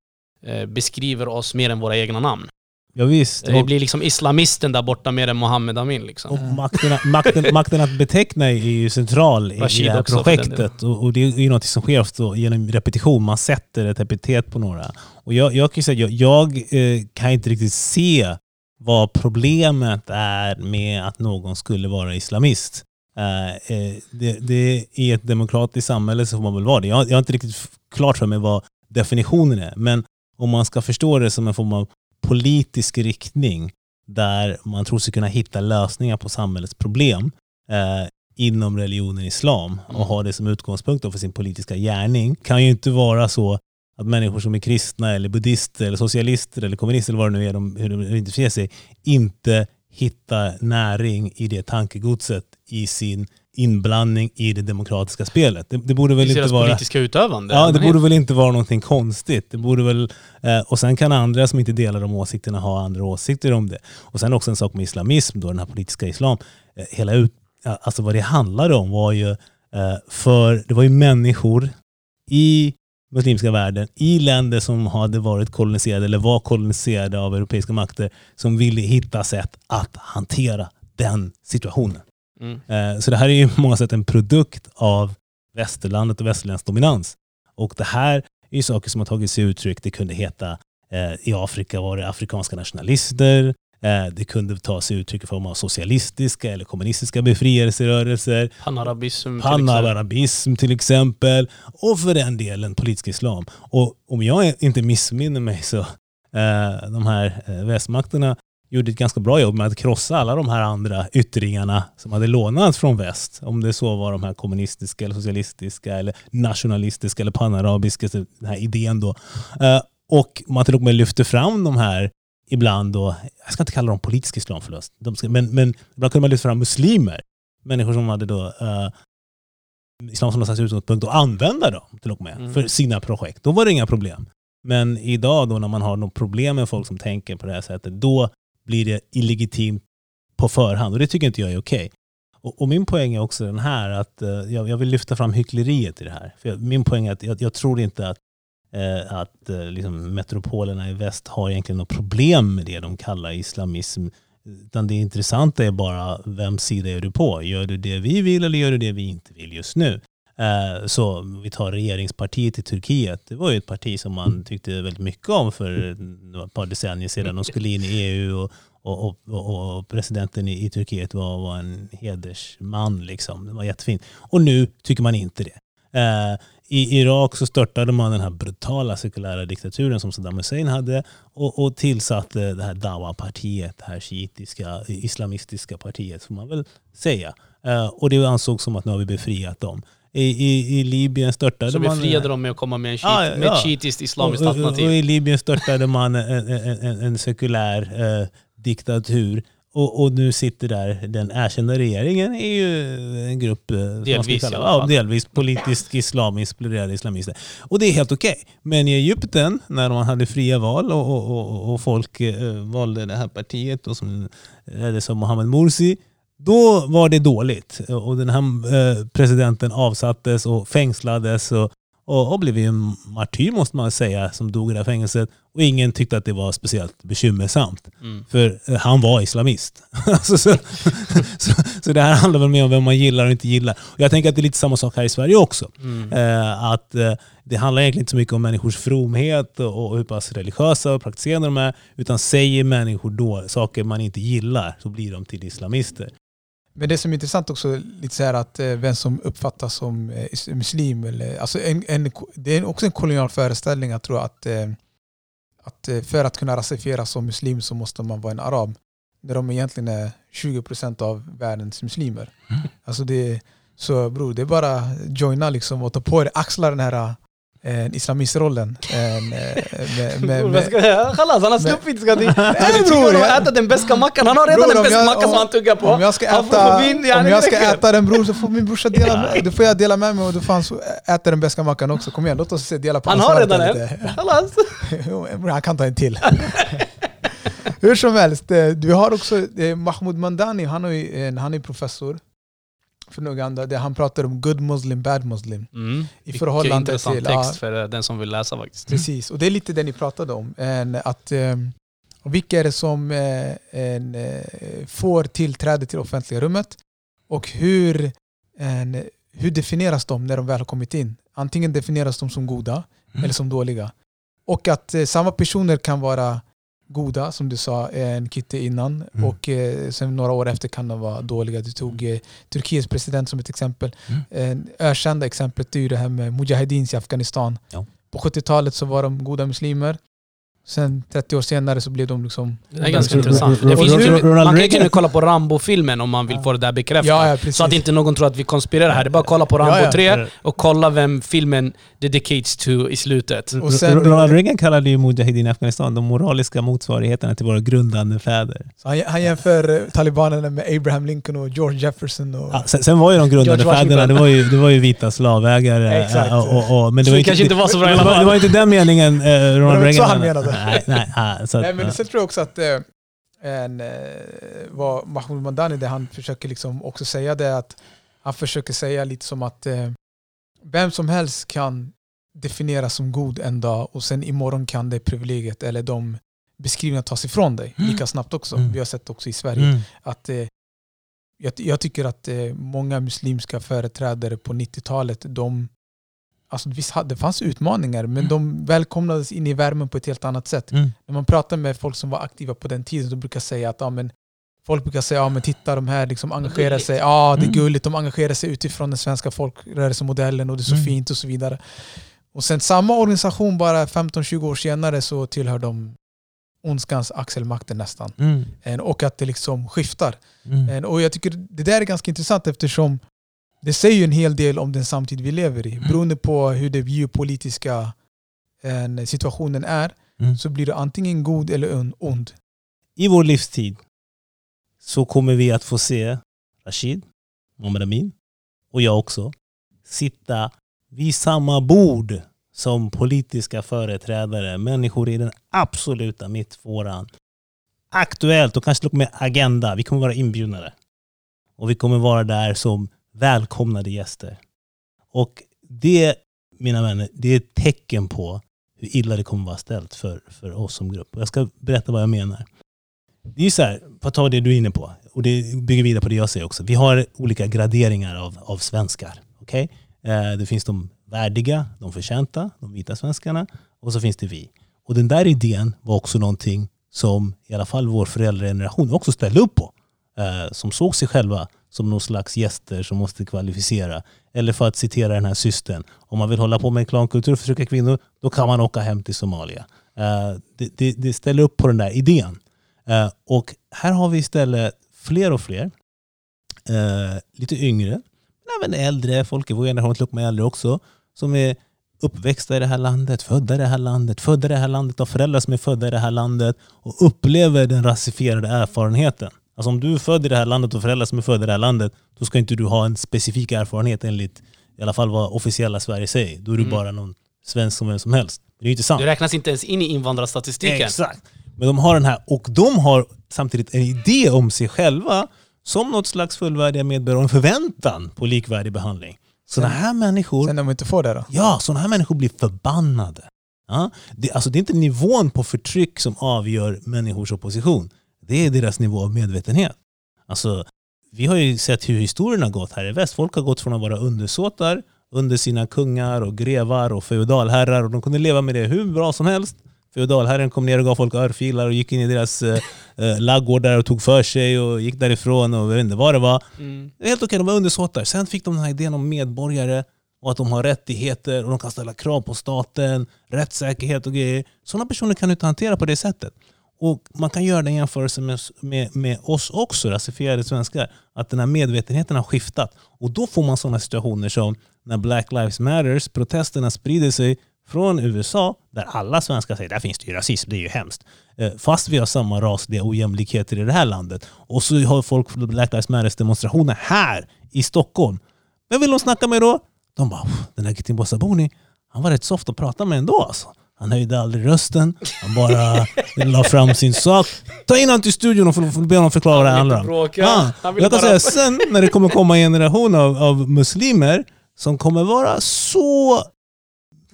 eh, beskriver oss mer än våra egna namn. Ja, visst. Det blir liksom islamisten där borta mer än Mohammed Amin. Liksom. och makten, makten, makten att beteckna är ju central i, i det här projektet. Och, och det är ju något som sker ofta genom repetition. Man sätter ett epitet på några. Och jag, jag kan säga, jag, jag eh, kan inte riktigt se vad problemet är med att någon skulle vara islamist. Eh, eh, det, det, I ett demokratiskt samhälle så får man väl vara det. Jag, jag har inte riktigt klart för mig vad definitionen är. Men om man ska förstå det som en form av politisk riktning där man tror sig kunna hitta lösningar på samhällets problem eh, inom religionen islam och Mm. ha det som utgångspunkt för sin politiska gärning kan ju inte vara så att människor som är kristna eller buddhister eller socialister eller kommunister eller vad det nu är de, hur de identifierar sig inte hittar näring i det tankegodset i sin inblandning i det demokratiska spelet. Det, det borde väl inte vara... politiska utövande. Ja, det borde väl inte vara någonting konstigt. Det borde väl, eh, och sen kan andra som inte delar de åsikterna ha andra åsikter om det. Och sen också en sak med islamism, då, den här politiska islam. Eh, hela ut, alltså vad det handlade om var ju, eh, för det var ju människor i muslimska världen, i länder som hade varit koloniserade eller var koloniserade av europeiska makter, som ville hitta sätt att hantera den situationen. Mm. Eh, Så det här är ju på många sätt en produkt av västerlandet och västerländsk dominans. Och det här är ju saker som har tagit sig uttryck. Det kunde heta, eh, i Afrika var det afrikanska nationalister. Eh, det kunde ta sig uttryck i form av socialistiska eller kommunistiska befrielserörelser. Panarabism till exempel. Panarabism till exempel. Och för den delen politisk islam. Och om jag inte missminner mig så de här västmakterna gjorde ett ganska bra jobb med att krossa alla de här andra yttringarna som hade lånats från väst. Om det så var de här kommunistiska, eller socialistiska, eller nationalistiska eller panarabiska, den här idén då. Eh, och man till och med lyfte fram de här ibland då, jag ska inte kalla dem politisk islam ska, men, men ibland kunde man lyfta fram muslimer, människor som hade då uh, islam som någon slags utgångspunkt och använda dem till och med Mm. för sina projekt. Då var det inga problem. Men idag då när man har något problem med folk som tänker på det här sättet, då blir det illegitimt på förhand och det tycker inte jag är okej. Och, och min poäng är också den här att eh, jag, jag vill lyfta fram hyckleriet i det här. För jag, min poäng är att jag, jag tror inte att, eh, att eh, liksom metropolerna i väst har egentligen något problem med det de kallar islamism. Utan det intressanta är bara vem sida är du på? Gör du det vi vill eller gör du det vi inte vill just nu? Eh, Så vi tar regeringspartiet i Turkiet. Det var ju ett parti som man tyckte väldigt mycket om för ett par decennier sedan. De skulle in i EU och, och, och, och, presidenten i, i Turkiet var, var en hedersman. Liksom. Det var jättefint. Och nu tycker man inte det. Eh, I Irak så störtade man den här brutala sekulära diktaturen som Saddam Hussein hade och, och tillsatte det här Dawa-partiet, det här shiitiska, islamistiska partiet får man väl säga. Eh, och det ansågs som att nu har vi befriat dem. I, i, i Libyen störtade Så man... befriade de med att komma med, en Ja, ja, ett shiitiskt islamiskt och, och, och alternativ. i Libyen störtade man en, en, en, en sekulär eh, diktatur. Och, och nu sitter där den erkända regeringen är ju en grupp eh, som man ska Delvis i kalla, alla ja, delvis politisk islamiskt inspirerade islamister. Och det är helt okej. Men i Egypten när man hade fria val och, och, och, och folk eh, valde det här partiet och som leddes av Mohammed Morsi då var det dåligt. Och den här eh, presidenten avsattes och fängslades och, och, och blev en martyr måste man säga som dog i det här fängelset. Och ingen tyckte att det var speciellt bekymmersamt. Mm. För eh, han var islamist. Alltså, så, så, så det här handlar väl mer om vem man gillar och inte gillar. Och jag tänker att det är lite samma sak här i Sverige också. Mm. Eh, att eh, det handlar egentligen inte så mycket om människors fromhet och, och hur pass religiösa och praktiserande de är. Utan säger människor då saker man inte gillar så blir de till islamister. Men det som är intressant också lite så här att eh, vem som uppfattas som eh, muslim. Eller, alltså en, en, det är också en kolonial föreställning att tro att, eh, att eh, för att kunna rasifieras som muslim så måste man vara en arab. När de egentligen är 20% av världens muslimer. Mm. Alltså det, så bror, det är bara joina liksom och ta på dig, axla den här islamistrollen. Eh, vad ska jag- Chalas, han har sluppit. Ska är du bror, äta den bästa mackan? Han har redan den bästa mackan som om- han tuggar på. Om jag ska äta, om jag ska äta den bror så får min brorsa dela med Då får jag dela med mig och får han äta den bästa mackan också. Kom igen, låt oss se, dela på Han har redan en. Bror, han kan ta en till. Hur som helst, eh, du har också eh, Mahmoud Mandani, han, en, han är professor från Uganda, där han pratar om good muslim, bad muslim. Mm. I Vilken förhållande intressant till... text ja, för eh, den som vill läsa faktiskt. Precis, och det är lite det ni pratade om. En, att, eh, vilka är det som eh, en, får tillträde till det offentliga rummet? Och hur, en, hur definieras de när de väl har kommit in? Antingen definieras de som goda Mm. eller som dåliga. Och att samma personer kan vara goda, som du sa, en Kitty innan. Mm. Och eh, sen några år efter kan de vara dåliga. Du tog eh, Turkiets president som ett exempel. Mm. Eh, ökända exemplet är ju det här med Mujahedins i Afghanistan. Ja. På 70-talet så var de goda muslimer. Sen 30 år senare så blev de liksom... Det är ganska intressant. Det finns ju, man kan ju kunna kolla på Rambo-filmen om man vill få det där bekräftat. Ja, ja, precis. så att inte någon tror att vi konspirerar här. Det är bara att kolla på Rambo Ja, ja. 3 och kolla vem filmen dedicates to i slutet. Och sen- Ronald Reagan kallade ju Mujahedin i Afghanistan de moraliska motsvarigheterna till våra grundande fäder. Så han, han jämför eh, talibanerna med Abraham Lincoln och George Jefferson. Och, Ja, sen, sen var ju de grundande fäderna, det var ju, det var ju vita slavägare. Exakt. eh, Och, och, men Så var det kanske inte var så bra i alla det var, fall. det var inte den meningen eh, Ronald det var inte Reagan så han menade. Nej, nej, så att, Nej, men sen tror jag också att eh, en, eh, vad Mahmoud Mandani, det han försöker liksom också säga det att han försöker säga lite som att eh, vem som helst kan definieras som god en dag och sen imorgon kan det privilegiet eller de beskrivningarna tas ifrån dig Mm. lika snabbt också. Mm. Vi har sett också i Sverige Mm. att eh, jag, jag tycker att eh, många muslimska företrädare på 90-talet, de Alltså visst, det fanns utmaningar men de välkomnades in i värmen på ett helt annat sätt. Mm. När man pratar med folk som var aktiva på den tiden, de brukar säga att ja, men, folk brukar säga ja, men titta de här liksom engagerar sig, ja det är Mm. gulligt, de engagerar sig utifrån den svenska folkrörelsemodellen och det är så Mm. fint och så vidare. Och sen samma organisation bara 15-20 år senare så tillhör de ondskans axelmakter nästan. Mm. Och att det liksom skiftar. Mm. Och jag tycker det där är ganska intressant eftersom det säger ju en hel del om den samtid vi lever Mm. i. Beroende på hur den geopolitiska en, situationen är Mm. så blir det antingen god eller on- ond. i vår livstid så kommer vi att få se Rashid, Muhammad Amin och jag också sitta vid samma bord som politiska företrädare, människor i den absoluta mittfåran. Aktuellt och kanske till och med Agenda. Vi kommer vara inbjudna där. Och vi kommer vara där som välkomnade gäster. Och det, mina vänner, det är ett tecken på hur illa det kommer vara ställt för, för oss som grupp. Och jag ska berätta vad jag menar. Det är så här, för att ta det du är inne på, och det bygger vidare på det jag säger också. Vi har olika graderingar av, av svenskar. Okay? Eh, det finns de värdiga, de förtjänta, de vita svenskarna. Och så finns det vi. Och den där idén var också någonting som i alla fall vår föräldrageneration också ställde upp på. Eh, som såg sig själva som någon slags gäster som måste kvalificera. Eller för att citera den här systern, om man vill hålla på med klankultur och förtrycka kvinnor, då kan man åka hem till Somalia. Eh, det, det, det ställer upp på den där idén. Eh, och här har vi istället fler och fler, eh, lite yngre, men även äldre, folk i vår generation, till och med äldre också, som är uppväxta i det här landet, födda i det här landet, födda i det här landet av föräldrar som är födda i det här landet och upplever den rasifierade erfarenheten. Alltså om du är född i det här landet och föräldrar som är födda i det här landet, då ska inte du ha en specifik erfarenhet enligt i alla fall vad officiella Sverige säger. Då är du mm. bara någon svensk som vem som helst. Det är inte sant. Du räknas inte ens in i invandrarstatistiken. Exakt. Men de har den här, och de har samtidigt en idé om sig själva som något slags fullvärdiga medborgare och en förväntan på likvärdig behandling. Sådana här människor... Sen de inte får det då? Ja, sådana här människor blir förbannade. Ja? Det, alltså det är inte nivån på förtryck som avgör människors opposition. Det är deras nivå av medvetenhet. Alltså, vi har ju sett hur historien har gått här i väst. Folk har gått från att vara undersåtar under sina kungar och grevar och feodalherrar och de kunde leva med det hur bra som helst feodalherren kom ner och gav folk örfilar och gick in i deras eh, eh laggårdar och tog för sig och gick därifrån och jag vet inte vad det var. Mm. Det helt okej, de var undersåtar. Sen fick de den här idén om medborgare och att de har rättigheter och de kan ställa krav på staten, rättssäkerhet och grejer. Sådana personer kan du inte hantera på det sättet. Och Man kan göra den jämförelsen med, med, med oss också, alltså, rasifierade svenskar. Att den här medvetenheten har skiftat. Och då får man sådana situationer som när Black Lives Matters, protesterna sprider sig från USA, där alla svenskar säger att där finns det ju rasism, det är ju hemskt. Eh, fast vi har samma rasliga ojämlikheter i det här landet. Och så har folk Black Lives Matters demonstrationer här i Stockholm. Vem vill de snacka med då? De bara, den här Kitin Sabuni, han var rätt soft att prata med ändå alltså. Han höjde aldrig rösten, han bara la fram sin sak. Ta in honom till studion och be honom förklara vad det handlar om. Ja, jag kan säga, sen när det kommer komma en generation av, av muslimer som kommer vara så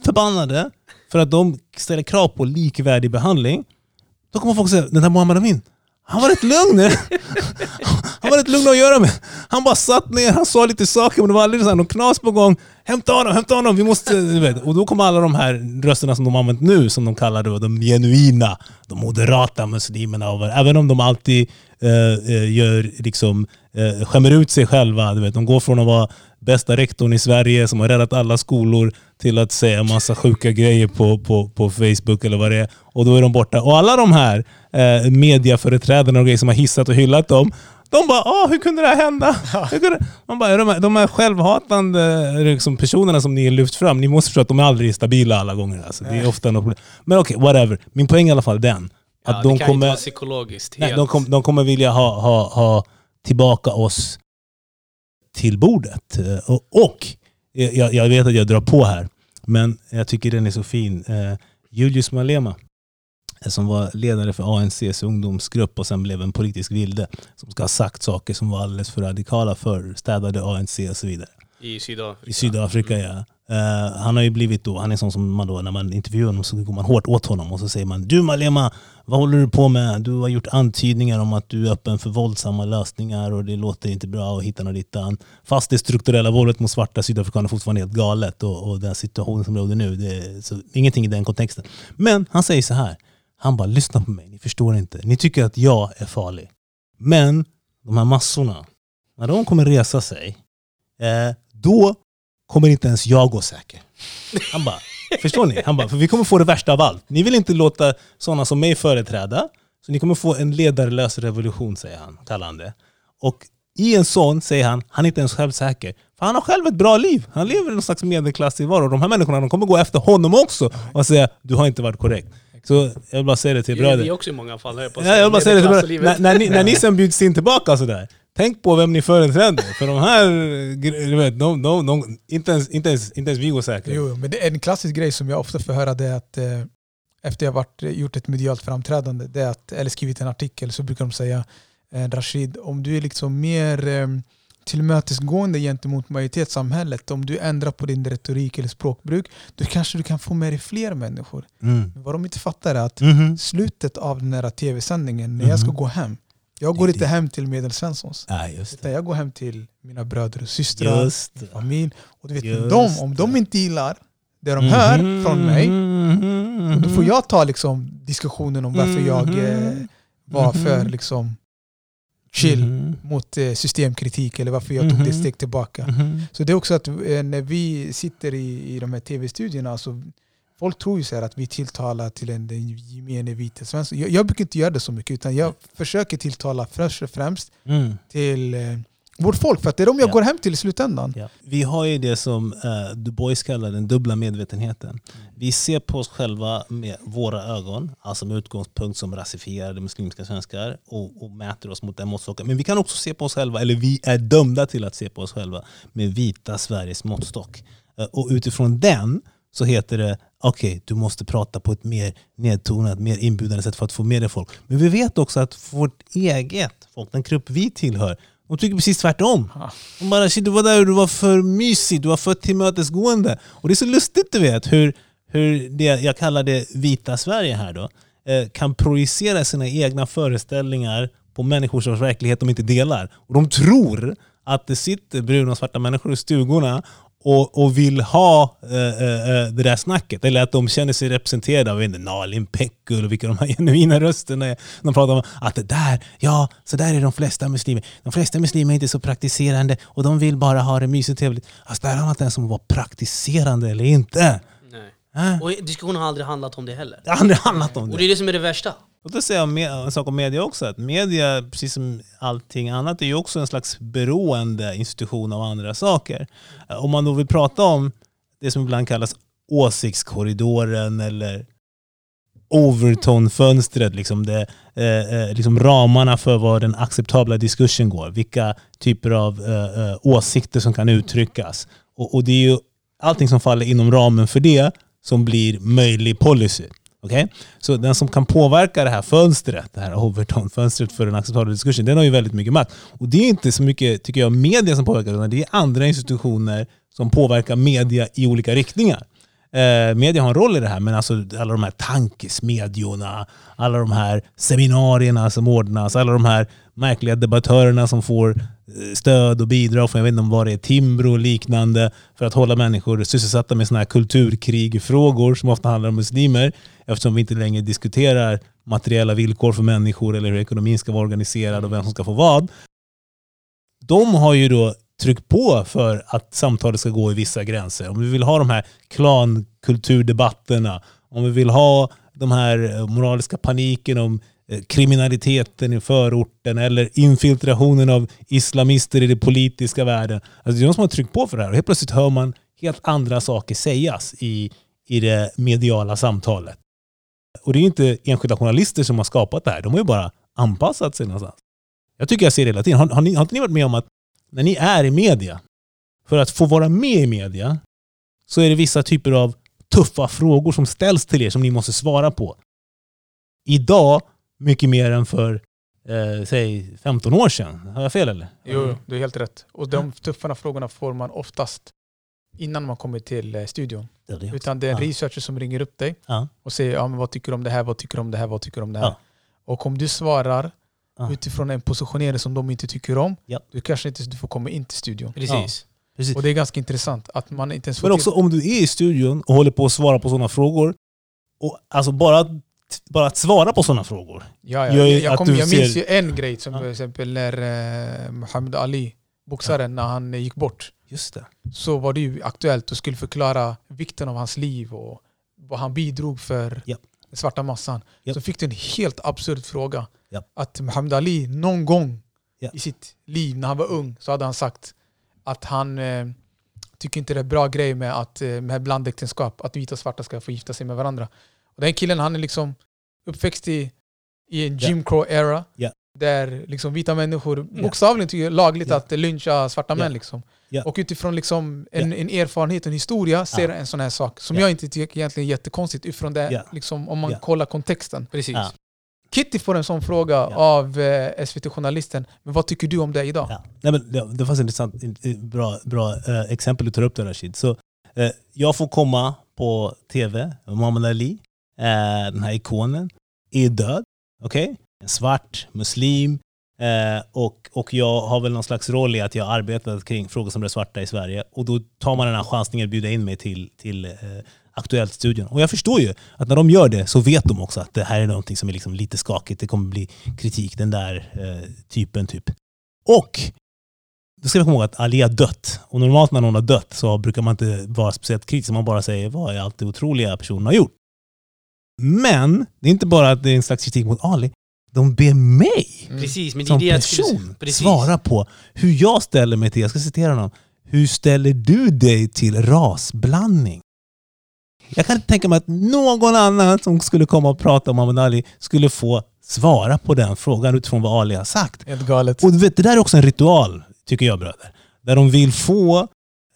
förbannade för att de ställer krav på likvärdig behandling. Då kommer folk säga, den där Muhammad Amin, han var rätt lugn. Han var rätt lugn att göra med. Han bara satt ner, han sa lite saker men det var aldrig någon knas på gång. Hämta honom, hämta honom, vi måste... Vet. Och då kom alla de här rösterna som de använt nu, som de kallar det, de genuina, de moderata muslimerna. Även om de alltid eh, eh, gör, liksom, eh, skämmer ut sig själva. Du vet. De går från att vara bästa rektorn i Sverige som har räddat alla skolor till att säga massa sjuka grejer på, på, på Facebook eller vad det är. Och då är de borta. Och alla de här eh, mediaföreträdarna och grejer som har hissat och hyllat dem, de bara ah, hur kunde det här hända? Kunde... Man bara, de, här, de här självhatande liksom, personerna som ni har lyft fram, ni måste förstå att de är aldrig stabila alla gånger. Alltså. Det är ofta något problem. Men okej, okay, whatever. Min poäng är i alla fall den. Att ja, de det kan kommer, inte vara psykologiskt. Nej, de, kom, de kommer vilja ha, ha, ha tillbaka oss till bordet. Eh, och, och jag, jag, vet att jag drar på här, men jag tycker den är så fin. Eh, Julius Malema, som var ledare för ANCs ungdomsgrupp och sen blev en politisk vilde, som ska ha sagt saker som var alldeles för radikala för städade ANC och så vidare. I Sydafrika? I Sydafrika, mm. ja. Uh, han har ju blivit då, han är sån som man då, när man intervjuar honom så går man hårt åt honom och så säger man Du Malema, vad håller du på med? Du har gjort antydningar om att du är öppen för våldsamma lösningar och det låter inte bra och hittan och dittan. Fast det strukturella våldet mot svarta sydafrikaner är fortfarande helt galet och, och den situationen som råder nu, det är så, ingenting i den kontexten. Men han säger så här, han bara lyssna på mig, ni förstår inte. Ni tycker att jag är farlig. Men de här massorna, när de kommer resa sig, eh, då kommer inte ens jag gå säker. Han bara, förstår ni? Han bara, för vi kommer få det värsta av allt. Ni vill inte låta sådana som mig företräda, så ni kommer få en ledarlös revolution, säger han. Kallar han det. Och i en sån, säger han, han är inte ens självsäker. För han har själv ett bra liv. Han lever i någon slags medelklassig. De här människorna de kommer gå efter honom också och säga du har inte varit korrekt. Så jag vill bara säga det till Det är bröder. vi också i många fall, jag på Ja, jag vill bara säga det till bröder. När, när, ni, när ni sen bjuds in tillbaka sådär, tänk på vem ni företräder. För de här, du vet, de, de, de, inte, ens, inte, ens, inte ens vi går säkra. Jo, men det är en klassisk grej som jag ofta får höra det är att eh, efter jag varit, gjort ett medialt framträdande det är att, eller skrivit en artikel så brukar de säga eh, Rashid, om du är liksom mer eh, tillmötesgående gentemot majoritetssamhället, om du ändrar på din retorik eller språkbruk, då kanske du kan få med dig fler människor. Mm. Vad de inte fattar är att Mhm. slutet av den här tv-sändningen, när jag ska Mhm. gå hem, jag går inte hem till Medelsvenssons. Just Utan jag går hem till mina bröder och systrar, Just det. familj. Och du vet, Just de, om de inte gillar det de hör Mhm. från mig, då får jag ta liksom, diskussionen om varför jag eh, var för liksom, chill Mhm. mot eh, systemkritik eller varför jag tog det ett Mhm. steg tillbaka. Mhm. Så det är också att eh, när vi sitter i, i de här tv-studierna, så folk tror ju så här att vi tilltalar till en den gemene vite svensson. Jag, jag brukar inte göra det så mycket, utan jag försöker tilltala först och främst Mm. till eh, vårt folk, för att det är de jag Ja. går hem till i slutändan. Ja. Vi har ju det som uh, Du Bois kallar den dubbla medvetenheten. Vi ser på oss själva med våra ögon, alltså med utgångspunkt som rasifierade muslimska svenskar och, och mäter oss mot den måttstocken. Men vi kan också se på oss själva, eller vi är dömda till att se på oss själva med vita Sveriges måttstock. Eh, och utifrån den så heter det okej, du måste prata på ett mer nedtonat, mer inbjudande sätt för att få med dig folk. Men vi vet också att vårt eget folk, den grupp vi tillhör, de tycker precis tvärtom. De bara shit, du var där och du var för mysig, du var för tillmötesgående. Och det är så lustigt du vet hur, hur det jag kallar det vita Sverige här då eh, kan projicera sina egna föreställningar på människors verklighet de inte delar. Och de tror att det sitter bruna och svarta människor i stugorna och, och vill ha eh, eh, det där snacket. Eller att de känner sig representerade av Nalin Pekgul och vilka de här genuina rösterna är. De pratar om att det där, ja, så där är de flesta muslimer. De flesta muslimer är inte så praktiserande och de vill bara ha det mysigt och trevligt. Alltså där handlar det inte ens om att vara praktiserande eller inte. Nej. Äh? Och diskussionen har aldrig handlat om det heller. Det har aldrig handlat om Och det. det är det som är det värsta. Låt oss säga en sak om media också. Att media, precis som allting annat, är ju också en slags beroende institution av andra saker. Eh, om man då vill prata om det som ibland kallas åsiktskorridoren eller Overton-fönstret, liksom, det, eh, eh liksom ramarna för var den acceptabla diskursen går. Vilka typer av eh, eh, åsikter som kan uttryckas. Och, och det är ju allting som faller inom ramen för det som blir möjlig policy. Okay? Så den som kan påverka det här fönstret, det här Overton-fönstret för den acceptabla diskursen, den har ju väldigt mycket makt. Och det är inte så mycket, tycker jag, media som påverkar, utan det är andra institutioner som påverkar media i olika riktningar. Eh, media har en roll i det här, men alltså alla de här tankesmedjorna, alla de här seminarierna som ordnas, alla de här märkliga debattörerna som får eh, stöd och bidrag från, jag vet inte om vad det är, Timbro och liknande, för att hålla människor sysselsatta med sådana här kulturkrigfrågor som ofta handlar om muslimer, eftersom vi inte längre diskuterar materiella villkor för människor eller hur ekonomin ska vara organiserad och vem som ska få vad. De har ju då tryckt på för att samtalet ska gå i vissa gränser. Om vi vill ha de här klankulturdebatterna, om vi vill ha de här eh, moraliska paniken om Eh, kriminaliteten i förorten eller infiltrationen av islamister i den politiska världen. Alltså det är de som har tryckt på för det här och helt plötsligt hör man helt andra saker sägas i, i det mediala samtalet. Och det är inte enskilda journalister som har skapat det här. De har ju bara anpassat sig någonstans. Jag tycker jag ser det hela tiden. Har, har, ni, har inte ni varit med om att när ni är i media, för att få vara med i media, så är det vissa typer av tuffa frågor som ställs till er som ni måste svara på. Idag, mycket mer än för eh, säg 15 år sedan. Har jag fel eller? Jo, du är helt rätt. Och de tuffa frågorna får man oftast innan man kommer till eh, studion. Det det. Utan det är en Ja. researcher som ringer upp dig Ja. och säger ja, men vad tycker du om det här, vad tycker du om det här, vad tycker du om det här. Ja. Och om du svarar Ja. utifrån en positionering som de inte tycker om, Ja. du kanske inte du får komma in till studion. Precis. Precis. Och det är ganska intressant att man inte ens får Men också till... om du är i studion och håller på att svara på sådana frågor, och alltså bara, bara att svara på sådana frågor. Ja, ja. Jag, att kom, jag minns ju en grej, som Ja. till exempel när eh, Muhammad Ali, boxaren, när han eh, gick bort. Just det. så var det ju aktuellt och skulle förklara vikten av hans liv och vad han bidrog för Japp. den svarta massan. Japp. Så fick du en helt absurd fråga. Att Muhammad Ali någon gång Ja. i sitt liv när han var ung så hade han sagt att han eh, tycker inte det är bra grej med, att, eh, med blandäktenskap, att vita och svarta ska få gifta sig med varandra. Och den killen han är liksom uppväxt i, i en. Jim Crow-era. Ja. Där liksom vita människor bokstavligen tycker lagligt att lyncha svarta män. Liksom. Och utifrån liksom en, en erfarenhet, en historia, ser en sån här sak. Som Ja. jag inte tycker egentligen är jättekonstigt utifrån det, liksom, om man kollar kontexten. Precis. Kitty får en sån fråga Ja. av eh, SVT-journalisten. Men vad tycker du om det idag? Ja. Nej, men det, det var ett intressant, in- in- bra, bra eh, exempel du tar upp där Rashid. Så, eh, jag får komma på tv, Muhammad Ali, eh, den här ikonen, är död. Okej? En svart muslim. Eh, och, och jag har väl någon slags roll i att jag arbetat kring frågor som rör svarta i Sverige. Och då tar man den här chansningen att bjuda in mig till, till eh, Aktuellt-studion. Och jag förstår ju att när de gör det så vet de också att det här är någonting som är liksom lite skakigt. Det kommer bli kritik, den där eh, typen typ. Och då ska vi komma ihåg att Ali har dött. Och normalt när någon har dött så brukar man inte vara speciellt kritisk. Man bara säger vad är allt det otroliga personen har gjort. Men det är inte bara att det är en slags kritik mot Ali. De ber mig Mm. Precis, men det som det skulle person. Precis. svara på hur jag ställer mig till, jag ska citera honom. Hur ställer du dig till rasblandning? Jag kan inte tänka mig att någon annan som skulle komma och prata om Muhammad Ali skulle få svara på den frågan utifrån vad Ali har sagt. Helt galet. Och du vet, det där är också en ritual, tycker jag bröder. Där de vill få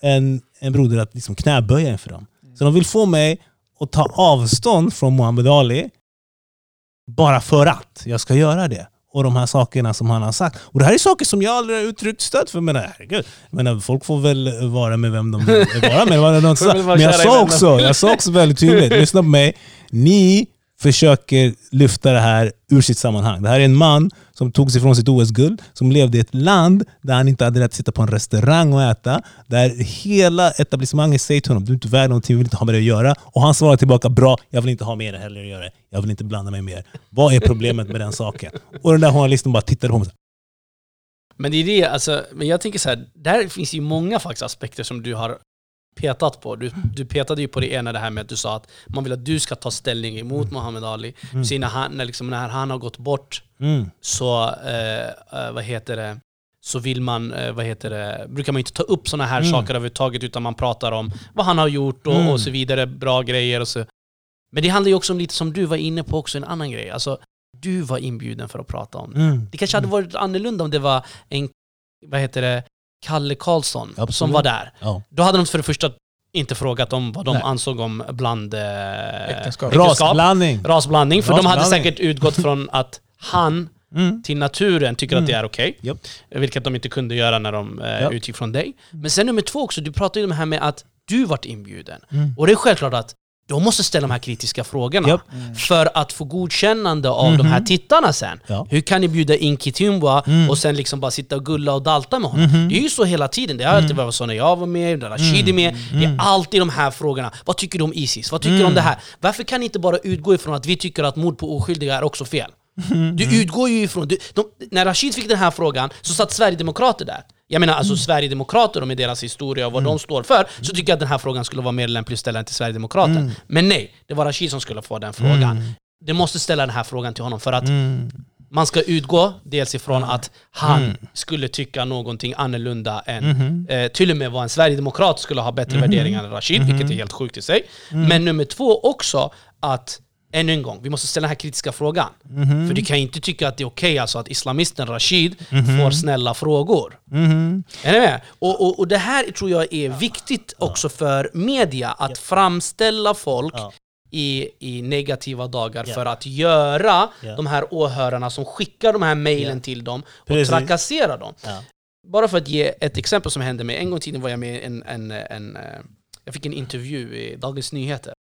en, en broder att liksom knäböja inför dem. Så de vill få mig att ta avstånd från Muhammad Ali bara för att jag ska göra det. Och de här sakerna som han har sagt. Och det här är saker som jag aldrig har uttryckt stöd för. Men herregud, menar, folk får väl vara med vem de vill vara med. Men jag sa, också, jag sa också väldigt tydligt, lyssna på mig. Ni försöker lyfta det här ur sitt sammanhang. Det här är en man som tog sig från sitt OS-guld, som levde i ett land där han inte hade rätt att sitta på en restaurang och äta. Där hela etablissemanget säger till honom du är inte värd någonting, vi vill inte ha med det att göra. Och han svarar tillbaka bra, jag vill inte ha med det heller att göra. Jag vill inte blanda mig mer. Vad är problemet med den saken? Och den där journalisten bara tittade på mig. Men det är det, alltså, men jag tänker så här, där finns ju många faktiskt aspekter som du har petat på. Du, du petade ju på det ena, det här med att du sa att man vill att du ska ta ställning emot Muhammad Ali. Du säger när han, när, liksom, när han har gått bort Mm. så, eh, eh, vad heter det, så vill man, eh, vad heter det, brukar man inte ta upp sådana här Mm. saker överhuvudtaget utan man pratar om vad han har gjort och, Mm. och så vidare, bra grejer och så. Men det handlar ju också om lite som du var inne på också, en annan grej. Alltså, du var inbjuden för att prata om det. Mm. Det kanske hade varit annorlunda om det var en, vad heter det, Kalle Karlsson Absolut. som var där. Ja. Då hade de för det första inte frågat om vad de Nej. ansåg om bland... Eh, Äktenskap. Rasblandning. Rasblandning, för de hade Rasblandning. säkert utgått från att han Mm. till naturen tycker att det är okej. Japp. Vilket de inte kunde göra när de eh, Ja. utgick från dig. Men sen nummer två också, du pratade ju om det här med att du vart inbjuden. Mm. Och det är självklart att de måste ställa de här kritiska frågorna. Japp. För att få godkännande av de här Mhm. tittarna sen. Ja. Hur kan ni bjuda in Kitumbwa Mm. och sen liksom bara sitta och gulla och dalta med honom? Mhm. Det är ju så hela tiden. Det har alltid varit så när jag var med, när Rashid är med. Det är alltid de här frågorna. Vad tycker du om Isis? Vad tycker du om det här? Varför kan ni inte bara utgå ifrån att vi tycker att mord på oskyldiga är också fel? Du utgår ju ifrån... Du, de, när Rashid fick den här frågan så satt Sverigedemokrater där. Jag menar alltså Sverigedemokrater och med deras historia och vad de står för, så tycker jag att den här frågan skulle vara mer lämplig att ställa till Sverigedemokrater. Men nej, det var Rashid som skulle få den frågan. Det måste ställa den här frågan till honom för att Mm. man ska utgå dels ifrån att han skulle tycka någonting annorlunda än, Mhm. eh, till och med vad en sverigedemokrat skulle ha bättre värderingar än Rashid, vilket är helt sjukt i sig. Men nummer två också att, ännu en gång, vi måste ställa den här kritiska frågan. För du kan ju inte tycka att det är okej alltså att islamisten Rashid får snälla frågor. Mhm. Är ni med? Och, och, och det här tror jag är viktigt också för media, att framställa folk i, i negativa dagar Ja. för att göra Ja. de här åhörarna som skickar de här mejlen Ja. till dem och Precis. trakassera dem. Bara för att ge ett exempel som hände mig. En gång i tiden var jag med en, en, en, eh, jag fick en intervju i Dagens Nyheter.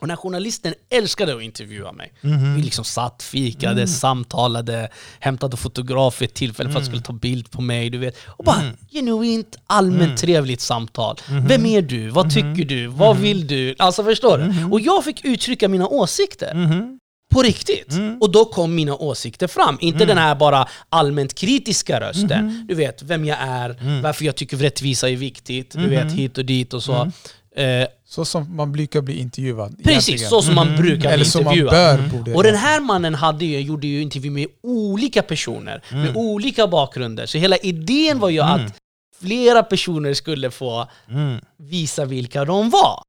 Och den här journalisten älskade att intervjua mig. Mhm. Vi liksom satt, fikade, Mm. samtalade, hämtade fotograf vid ett tillfälle för att Mm. skulle ta bild på mig. Du vet. Och bara Mm. genuint, allmänt Mm. trevligt samtal. Mhm. Vem är du? Vad Mhm. tycker du? Vad Mhm. vill du? Alltså förstår du? Mhm. Och jag fick uttrycka mina åsikter. Mhm. På riktigt. Mm. Och då kom mina åsikter fram. Inte Mm. den här bara allmänt kritiska rösten. Du vet, vem jag är, Mm. varför jag tycker rättvisa är viktigt, du vet hit och dit och så. Mm. Eh, Så som man brukar bli intervjuad. precis, egentligen. så som man Mhm. brukar bli Eller som man intervjuad. bör Mm. borde Och den här mannen hade ju, gjorde ju intervju med olika personer, med Mm. olika bakgrunder. Så hela idén var ju Mm. att flera personer skulle få Mm. visa vilka de var.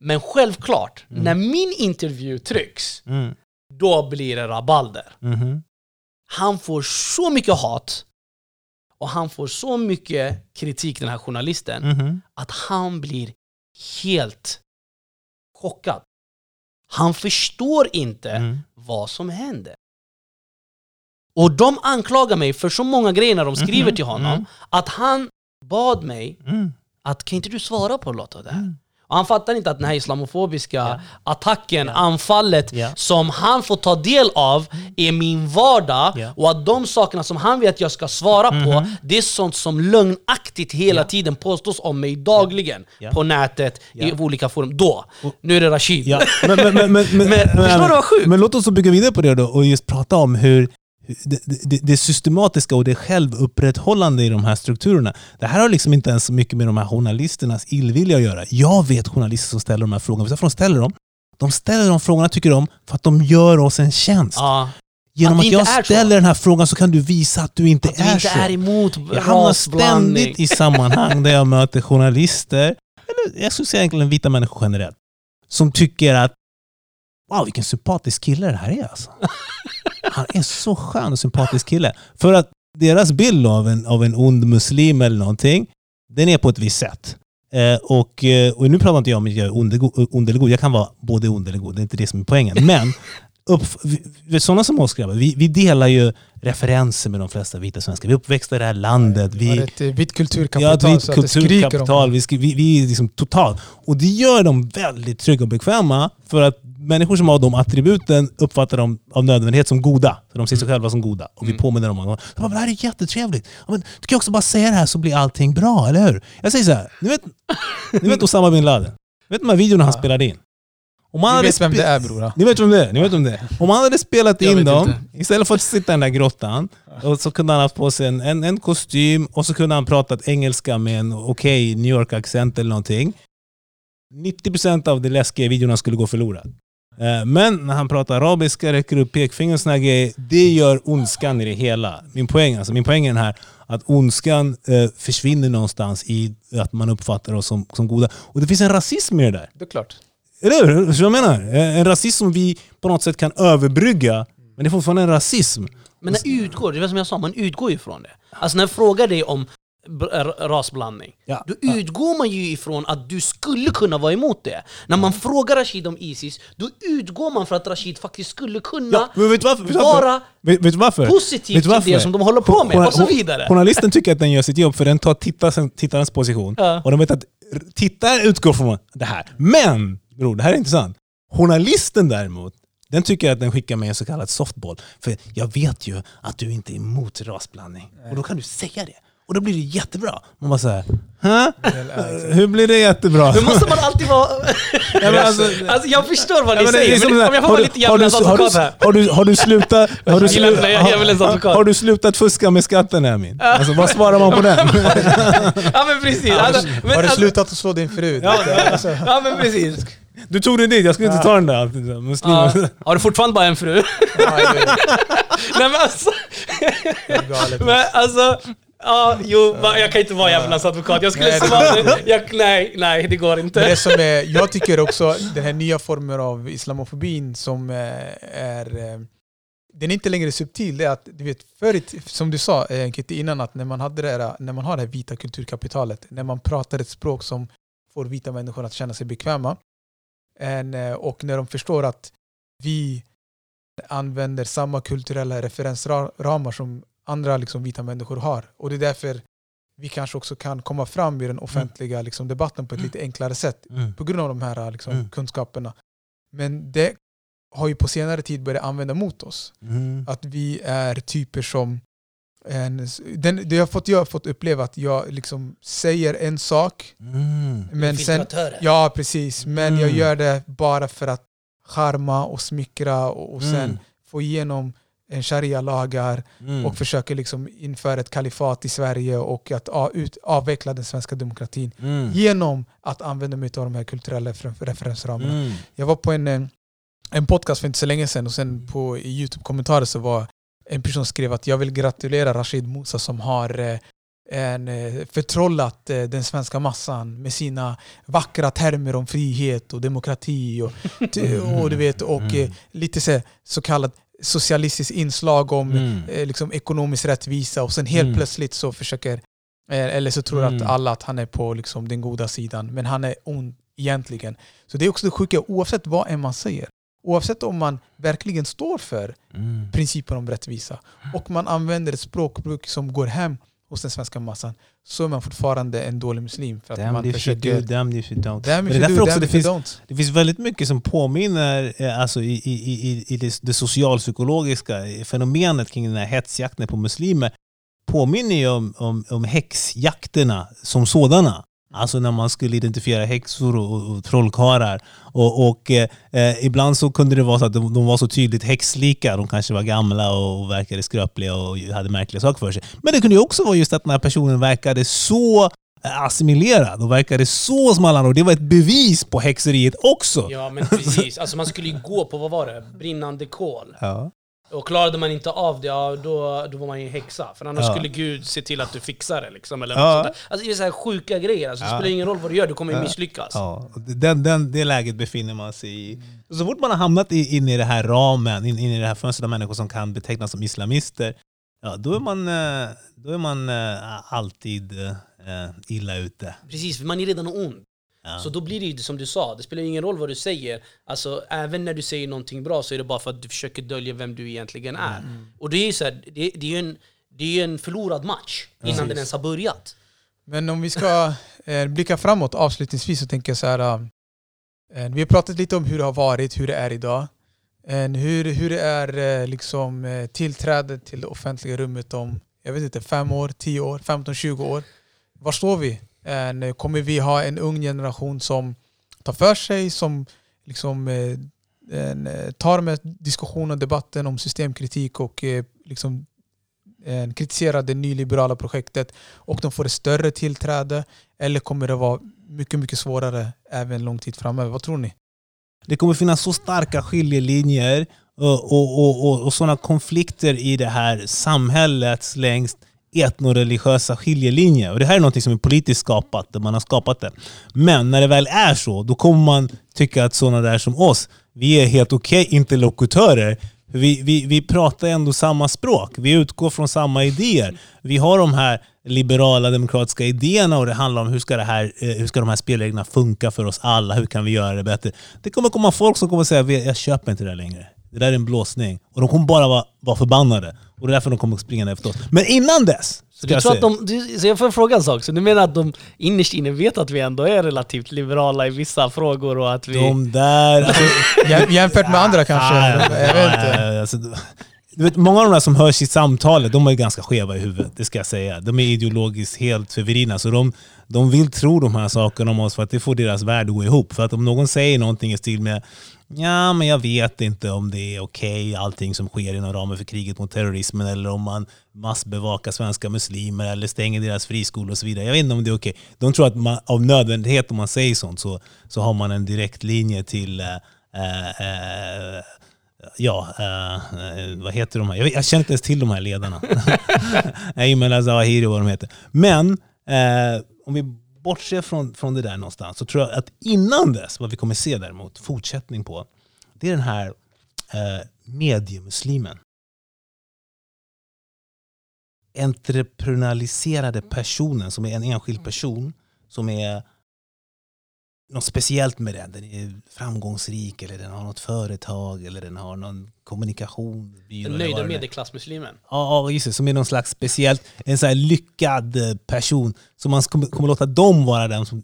Men självklart, Mm. när min intervju trycks, Mm. då blir det rabalder. Mhm. Han får så mycket hat och han får så mycket kritik, den här journalisten, Mhm. att han blir helt chockad. Han förstår inte Mm. vad som händer. Och de anklagar mig för så många grejer när de skriver Mhm, till honom, mm. att han bad mig Mm. att kan inte du svara på något av det här? Mm. Och han fattar inte att den här islamofobiska Ja. attacken, Ja. anfallet Ja. som han får ta del av är min vardag och att de sakerna som han vet jag ska svara på, Mhm. det är sånt som lögnaktigt hela tiden påstås om mig dagligen på nätet, i olika forum. Då, nu är det Rashid. Men, men, men, men, förstår du vad sjukt? Men låt oss bygga vidare på det då och just prata om hur det, det, det systematiska och det självupprätthållande i de här strukturerna. Det här har liksom inte ens så mycket med de här journalisternas illvilja att göra. Jag vet journalister som ställer de här frågorna. Vet du varför de ställer dem? De ställer de frågorna, tycker de, för att de gör oss en tjänst. Ja. Genom Att att, jag är så. ställer den här frågan så kan du visa att du inte Att du är inte så. är emot Jag hamnar ständigt i sammanhang där jag möter journalister, eller jag skulle säga egentligen vita människor generellt, som tycker att Wow, vilken sympatisk kille det här är alltså. Han är så skön och sympatisk kille. För att deras bild av en, av en ond muslim eller någonting, den är på ett visst sätt. Eh, och, eh, och nu pratar inte jag om att jag är ond, eller god. Jag kan vara både ond eller god. Det är inte det som är poängen. Men upp, vi, sådana som oss grabbar, vi, vi delar ju referenser med de flesta vita svenskar. Vi är uppväxta i det här landet. Vi har ett vitt Ja, kulturkapital ett vitt kulturkapital. Vi, vi, vi är liksom totalt. Och det gör dem väldigt trygga och bekväma för att människor som har de attributen uppfattar dem av nödvändighet som goda. För de ser sig själva som goda. Och vi Mm. påminner dem om att det här är jättetrevligt. Ja, men, du kan också bara säga det här så blir allting bra, eller hur? Jag säger så här, ni vet, ni vet Osama bin Laden? Ni vet de här videorna han spelade in? Om han hade vet vem det är bror. ni vet vem det är? Ni vet vem det är? Om han hade spelat in dem, inte. istället för att sitta i den där grottan, och så kunde han haft på sig en, en, en kostym och så kunde han pratat engelska med en okej New York-accent eller någonting. 90% av det läskiga videorna skulle gå förlorat. Eh, Men när han pratar arabiska, räcker upp pekfinger och såna här grejer, det gör ondskan i det hela. Min poäng, alltså, min poäng är den här att ondskan eh, försvinner någonstans i att man uppfattar oss som, som goda. Och det finns en rasism i det där. Det är klart. Eller hur? Förstår jag menar? Eh, En rasism som vi på något sätt kan överbrygga, men det är fortfarande en rasism. Men det utgår, det var som jag sa, man utgår ju ifrån det. Alltså när jag frågar dig om rasblandning, Ja. då utgår man ju ifrån att du skulle kunna vara emot det. När man frågar Rashid om Isis, då utgår man för att Rashid faktiskt skulle kunna Ja, vet varför? Vet varför? vara Vet, vet varför? positiv Vet du till det varför? som de håller på med, och så vidare. Journalisten tycker att den gör sitt jobb för den tar tittarens, tittarens position. Ja. Och de vet att tittaren utgår från det här. Men, bror, det här är intressant. Journalisten däremot, den tycker att den skickar med en så kallad softball. För jag vet ju att du inte är emot rasblandning. Och då kan du säga det. Och då blir det jättebra. Man bara såhär, Hä? Hur blir det jättebra? Men måste man alltid vara... Ja, men alltså- alltså, jag förstår vad Ja, ni är säger, som men om jag får har vara du- lite har du- djävulens har du- advokat här. Har du, har du slutat... Har du, är har, advokat. har du slutat fuska med skatten Emin? Alltså vad svarar man på den? Ja men precis. Alltså, men, Har du alltså, slutat att slå din fru? Alltså, Ja men precis. Du tog det dit, jag skulle inte ta den där. Ja. Har du fortfarande bara en fru? ja, det Nej men alltså... är galet. Men alltså... Ja, jo, jag kan inte vara djävulens advokat. Jag skulle svara... Jag, nej, nej, det går Men inte. det som är, jag tycker också den här nya formen av islamofobin som eh, är... eh, Den är inte längre subtil. Det är att, du vet, förr, i t- som du sa eh, Kitty innan, att när man, hade det här, när man har det här vita kulturkapitalet, när man pratar ett språk som får vita människor att känna sig bekväma, och när de förstår att vi använder samma kulturella referensramar som andra liksom, vita människor har. Och det är därför vi kanske också kan komma fram i den offentliga liksom, debatten på ett lite enklare sätt Mm. på grund av de här liksom, Mm. kunskaperna. Men det har ju på senare tid börjat använda mot oss. Mm. Att vi är typer som... En, den, det jag, har fått, jag har fått uppleva att jag liksom säger en sak, Mm. men sen... Ja, precis. Men jag Mm. gör det bara för att charma och smickra och, och sen Mm. få igenom en sharia-lagar Mm. och försöker liksom införa ett kalifat i Sverige och att ut, avveckla den svenska demokratin Mm. genom att använda mig av de här kulturella refer- referensramarna. Mm. Jag var på en, eh, en podcast för inte så länge sedan och sen på i Youtube-kommentarer så var en person som skrev att jag vill gratulera Rashid Musa som har eh, en, eh, förtrollat den svenska massan med sina vackra termer om frihet och demokrati och, och, du vet, och Mm. lite så, så kallat socialistiskt inslag om Mm. eh, liksom ekonomisk rättvisa och sen helt Mm. plötsligt så försöker, eh, eller så tror att Mm. alla att han är på liksom den goda sidan, men han är ond egentligen. Så det är också det sjuka, oavsett vad än man säger, oavsett om man verkligen står för Mm. principen om rättvisa och man använder ett språkbruk som går hem hos den svenska massan, så är man fortfarande en dålig muslim. För att Damn man if you försöker... do, damn if you don't. Damn if you do, damn det you finns, don't. det finns väldigt mycket som påminner eh, alltså, i, i, i, i det, det socialpsykologiska fenomenet kring den här hetsjakten på muslimer påminner ju om, om, om häxjakterna som sådana. Alltså när man skulle identifiera häxor och, och, och trollkarlar. Och, och eh, ibland så kunde det vara så att de, de var så tydligt häxlika. De kanske var gamla och, och verkade skröpliga och hade märkliga saker för sig. Men det kunde ju också vara just att den här personen verkade så eh, assimilerad och verkade så som alla andra. Och det var ett bevis på häxeriet också. Ja men precis, alltså man skulle ju gå på, vad var det? Brinnande kol. Ja. Och klarade man inte av det, ja, då, då var man ju en häxa. För annars Ja. skulle Gud se till att du fixar det. Liksom, eller Ja. något sånt. Alltså, det är så här sjuka grejer. Alltså, det Ja. spelar ingen roll vad du gör, du kommer ju misslyckas. Ja, den, den, det läget befinner man sig i. Så fort man har hamnat i- in i det här ramen, in, in i det här fönstret av människor som kan betecknas som islamister, ja, då är man, eh, då är man eh, alltid eh, illa ute. Precis, för man är redan ond. Ja. Så då blir det ju som du sa, det spelar ingen roll vad du säger. Alltså, även när du säger någonting bra så är det bara för att du försöker dölja vem du egentligen är. Mm. Och det är ju så här, det, det är en, det är en förlorad match innan den ens har börjat. Men om vi ska eh, blicka framåt avslutningsvis så tänker jag så här. Eh, vi har pratat lite om hur det har varit, hur det är idag. Eh, hur, hur det är eh, liksom, eh, tillträdet till det offentliga rummet om jag vet inte, fem år, tio år, 15, 20 år. Var står vi? Eh, kommer vi ha en ung generation som tar för sig, som liksom, eh, en, eh, tar med diskussionen och debatten om systemkritik och eh, liksom, eh, kritiserar det nyliberala projektet och de får ett större tillträde? Eller kommer det vara mycket, mycket svårare även lång tid framöver? Vad tror ni? Det kommer finnas så starka skiljelinjer och, och, och, och, och sådana konflikter i det här samhället längst etnoreligiösa skiljelinjer. Och det här är något som är politiskt skapat, där man har skapat det. Men när det väl är så, då kommer man tycka att sådana där som oss, vi är helt okej interlokutörer. Vi, vi, vi pratar ändå samma språk. Vi utgår från samma idéer. Vi har de här liberala demokratiska idéerna och det handlar om hur ska, det här, eh, hur ska de här spelreglerna funka för oss alla? Hur kan vi göra det bättre? Det kommer komma folk som kommer säga jag köper inte det längre. Det där är en blåsning. Och de kommer bara vara, vara förbannade. Och det är därför de kommer springa efter oss. Men innan dess! Så, du jag tror att de, du, så jag får fråga en sak, så du menar att de innerst inne vet att vi ändå är relativt liberala i vissa frågor och att vi... De där... Alltså, Jäm- Jämfört med andra kanske? Ah, jag vet inte. alltså, du vet, många av de där som hörs i samtalet, de är ganska skeva i huvudet. Det ska jag säga. De är ideologiskt helt förvridna. Så de, de vill tro de här sakerna om oss för att det får deras värld att gå ihop. För att om någon säger någonting i stil med Ja, men jag vet inte om det är okej allting som sker inom ramen för kriget mot terrorismen eller om man massbevakar svenska muslimer eller stänger deras friskolor och så vidare. Jag vet inte om det är okej. De tror att man, av nödvändighet om man säger sånt så, så har man en direkt linje till eh, eh, eh Ja, eh, vad heter de här? Jag, jag känner inte ens till de här ledarna. Ayman Azawahiri och vad de heter. Men eh, om vi bortser från, från det där någonstans så tror jag att innan dess, vad vi kommer se däremot, fortsättning på, det är den här eh, mediemuslimen. Entreprenaliserade personen som är en enskild person som är något speciellt med den. Den är framgångsrik eller den har något företag eller den har någon kommunikation. Den nöjda medelklassmuslimen. Ja, just det. Som är någon slags speciellt, en så här lyckad eh, person. Som man kommer, kommer låta dem vara den som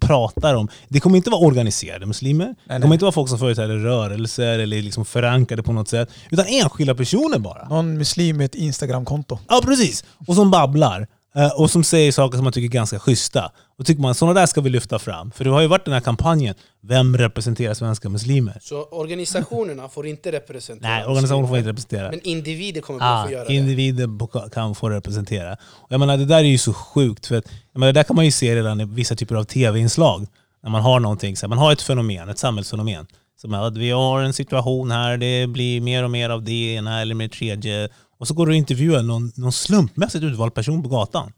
pratar om. Det kommer inte vara organiserade muslimer. det kommer nej. inte vara folk som företräder rörelser eller liksom förankrade på något sätt. Utan enskilda personer bara. Någon muslim med ett Instagramkonto. Ja, precis. Och som babblar. Eh, Och som säger saker som man tycker är ganska schyssta. Och tycker man sådana där ska vi lyfta fram. För det har ju varit den här kampanjen. Vem representerar svenska muslimer? Så organisationerna får inte representera Nej, organisationer får inte representera. Men individer kommer Ah, få göra det. individer kan få representera. Och jag menar, det där är ju så sjukt. För att, jag menar, det där kan man ju se redan i vissa typer av tv-inslag. När man har någonting, så här, man har ett fenomen, ett samhällsfenomen. Som att vi har en situation här, det blir mer och mer av det ena eller med det tredje. Och så går du och intervjuar någon, någon slumpmässigt utvald person på gatan.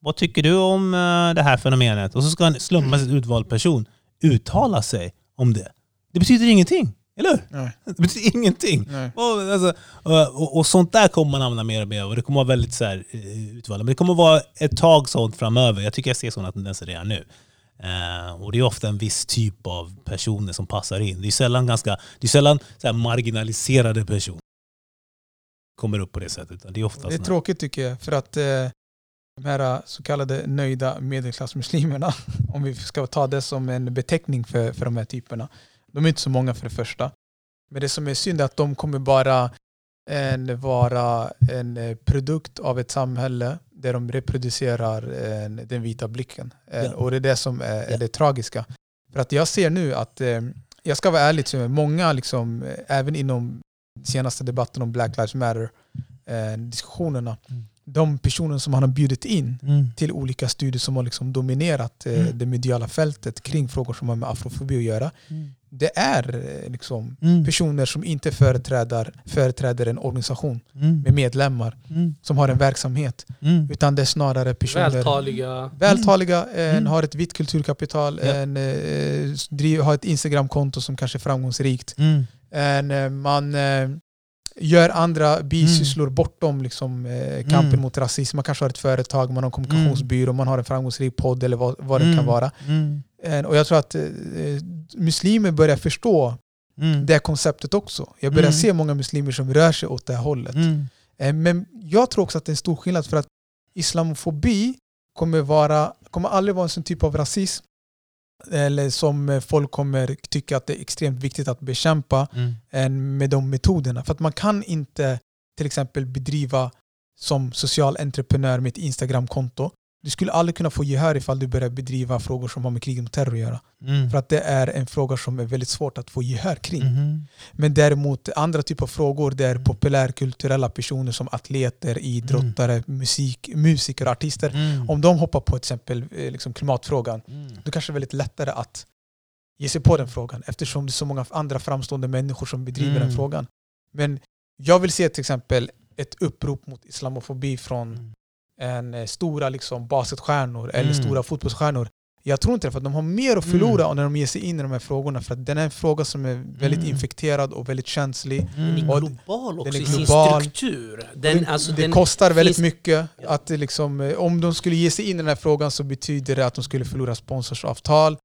vad tycker du om eh, det här fenomenet? Och så ska en slumpmässigt utvald person uttala sig om det. Det betyder ingenting, eller hur? Nej. Det betyder ingenting. Och, alltså, och, och, och sånt där kommer man använda mer och mer och det kommer vara väldigt så här, eh, utvalt. Men det kommer vara ett tag sånt framöver. Jag tycker jag ser sådana tendenser redan nu. Eh, och det är ofta en viss typ av personer som passar in. Det är sällan, ganska, det är sällan så marginaliserade personer kommer upp på det sättet. Det är Det är tråkigt tycker jag, för att eh, de här så kallade nöjda medelklassmuslimerna, om vi ska ta det som en beteckning för, för de här typerna, de är inte så många för det första. Men det som är synd är att de kommer bara en, vara en eh, produkt av ett samhälle där de reproducerar eh, den vita blicken. Eh, Ja. Och det är det som är, är Ja. det tragiska. För att jag ser nu att, eh, jag ska vara ärlig, många, liksom, eh, även inom senaste debatten om Black Lives Matter, eh, diskussionerna, Mm. de personer som han har bjudit in Mm. till olika studier som har liksom dominerat eh, Mm. det mediala fältet kring frågor som har med afrofobi att göra. Mm. Det är eh, liksom Mm. personer som inte företräder, företräder en organisation Mm. med medlemmar Mm. som har en verksamhet. Mm. Utan det är snarare personer Vältaliga. vältaliga, en Mm. har ett vitt kulturkapital, Ja. en, eh, driv, har ett Instagramkonto som kanske är framgångsrikt. Mm. Eh, man eh, gör andra bisysslor bortom liksom, eh, kampen Mm. mot rasism. Man kanske har ett företag, man har en kommunikationsbyrå, man har en framgångsrik podd eller vad, vad det Mm. kan vara. Mm. Och jag tror att muslimer börjar förstå Mm. det konceptet också. Jag börjar Mm. se många muslimer som rör sig åt det här hållet. Mm. Men jag tror också att det är en stor skillnad för att islamofobi kommer, vara, kommer aldrig vara en sån typ av rasism eller som eh, folk kommer tycka att det är extremt viktigt att bekämpa Mm. med de metoderna. För att man kan inte till exempel bedriva som social entreprenör med ett Instagramkonto. Du skulle aldrig kunna få gehör ifall du börjar bedriva frågor som har med krig och terror att göra. Mm. För att det är en fråga som är väldigt svårt att få gehör kring. Mhm. Men däremot andra typer av frågor där Mm. populärkulturella personer som atleter, idrottare, musik, musiker och artister, Mm. om de hoppar på till exempel eh, liksom klimatfrågan, Mm. då kanske det är väldigt lättare att ge sig på den frågan eftersom det är så många andra framstående människor som bedriver Mm. den frågan. Men jag vill se till exempel ett upprop mot islamofobi från Mm. en eh, stora liksom basketstjärnor eller Mm. stora fotbollsstjärnor. Jag tror inte det, för att de har mer att förlora Mm. när de ger sig in i de här frågorna. För att den är en fråga som är väldigt Mm. infekterad och väldigt känslig. Den Mm. är Och global också är i sin global. struktur. Den, det alltså, det den, kostar väldigt finns- mycket. Att det liksom, eh, om de skulle ge sig in i den här frågan så betyder det att de skulle förlora sponsorsavtal.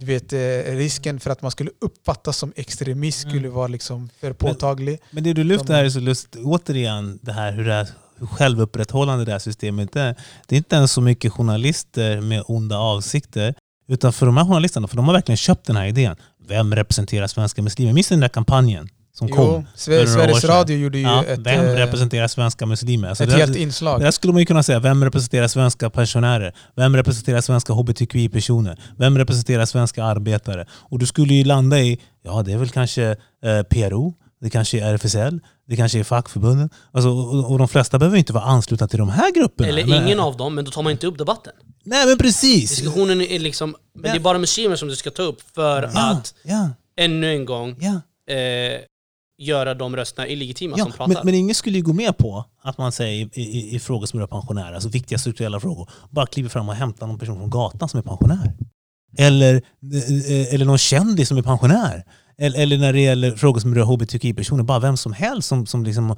Du vet, eh, risken för att man skulle uppfattas som extremist Mm. skulle vara liksom för påtaglig. Men det du lyfter här är så lust, återigen det här hur, det här hur självupprätthållande det här systemet är. Det är inte ens så mycket journalister med onda avsikter. Utan för de här journalisterna, för de har verkligen köpt den här idén. Vem representerar svenska muslimer? Minns ni den där kampanjen som kom? Jo, för några Sve- år Sveriges. Radio gjorde ju Ja, ett, vem eh, representerar svenska muslimer? Alltså ett det, helt inslag. där skulle man ju kunna säga. Vem representerar svenska pensionärer? Vem representerar svenska hbtqi-personer? Vem representerar svenska arbetare? Och du skulle ju landa i, ja det är väl kanske eh, PRO, det kanske är RFSL, det kanske är fackförbunden. Alltså, och, och de flesta behöver inte vara anslutna till de här grupperna. eller Men- ingen av dem, men då tar man inte upp debatten. Nej men precis! Diskussionen är liksom, men det är bara muslimer som du ska ta upp för Ja, att ja, ännu en gång ja. eh, göra de rösterna illegitima som Ja, pratar. men, men ingen skulle ju gå med på att man säger i, i, i frågor som rör pensionärer, alltså viktiga strukturella frågor, bara kliver fram och hämtar någon person från gatan som är pensionär. Eller, eh, eller någon kändis som är pensionär. Eller, eller när det gäller frågor som rör hbtqi-personer, bara vem som helst som, som liksom, eh,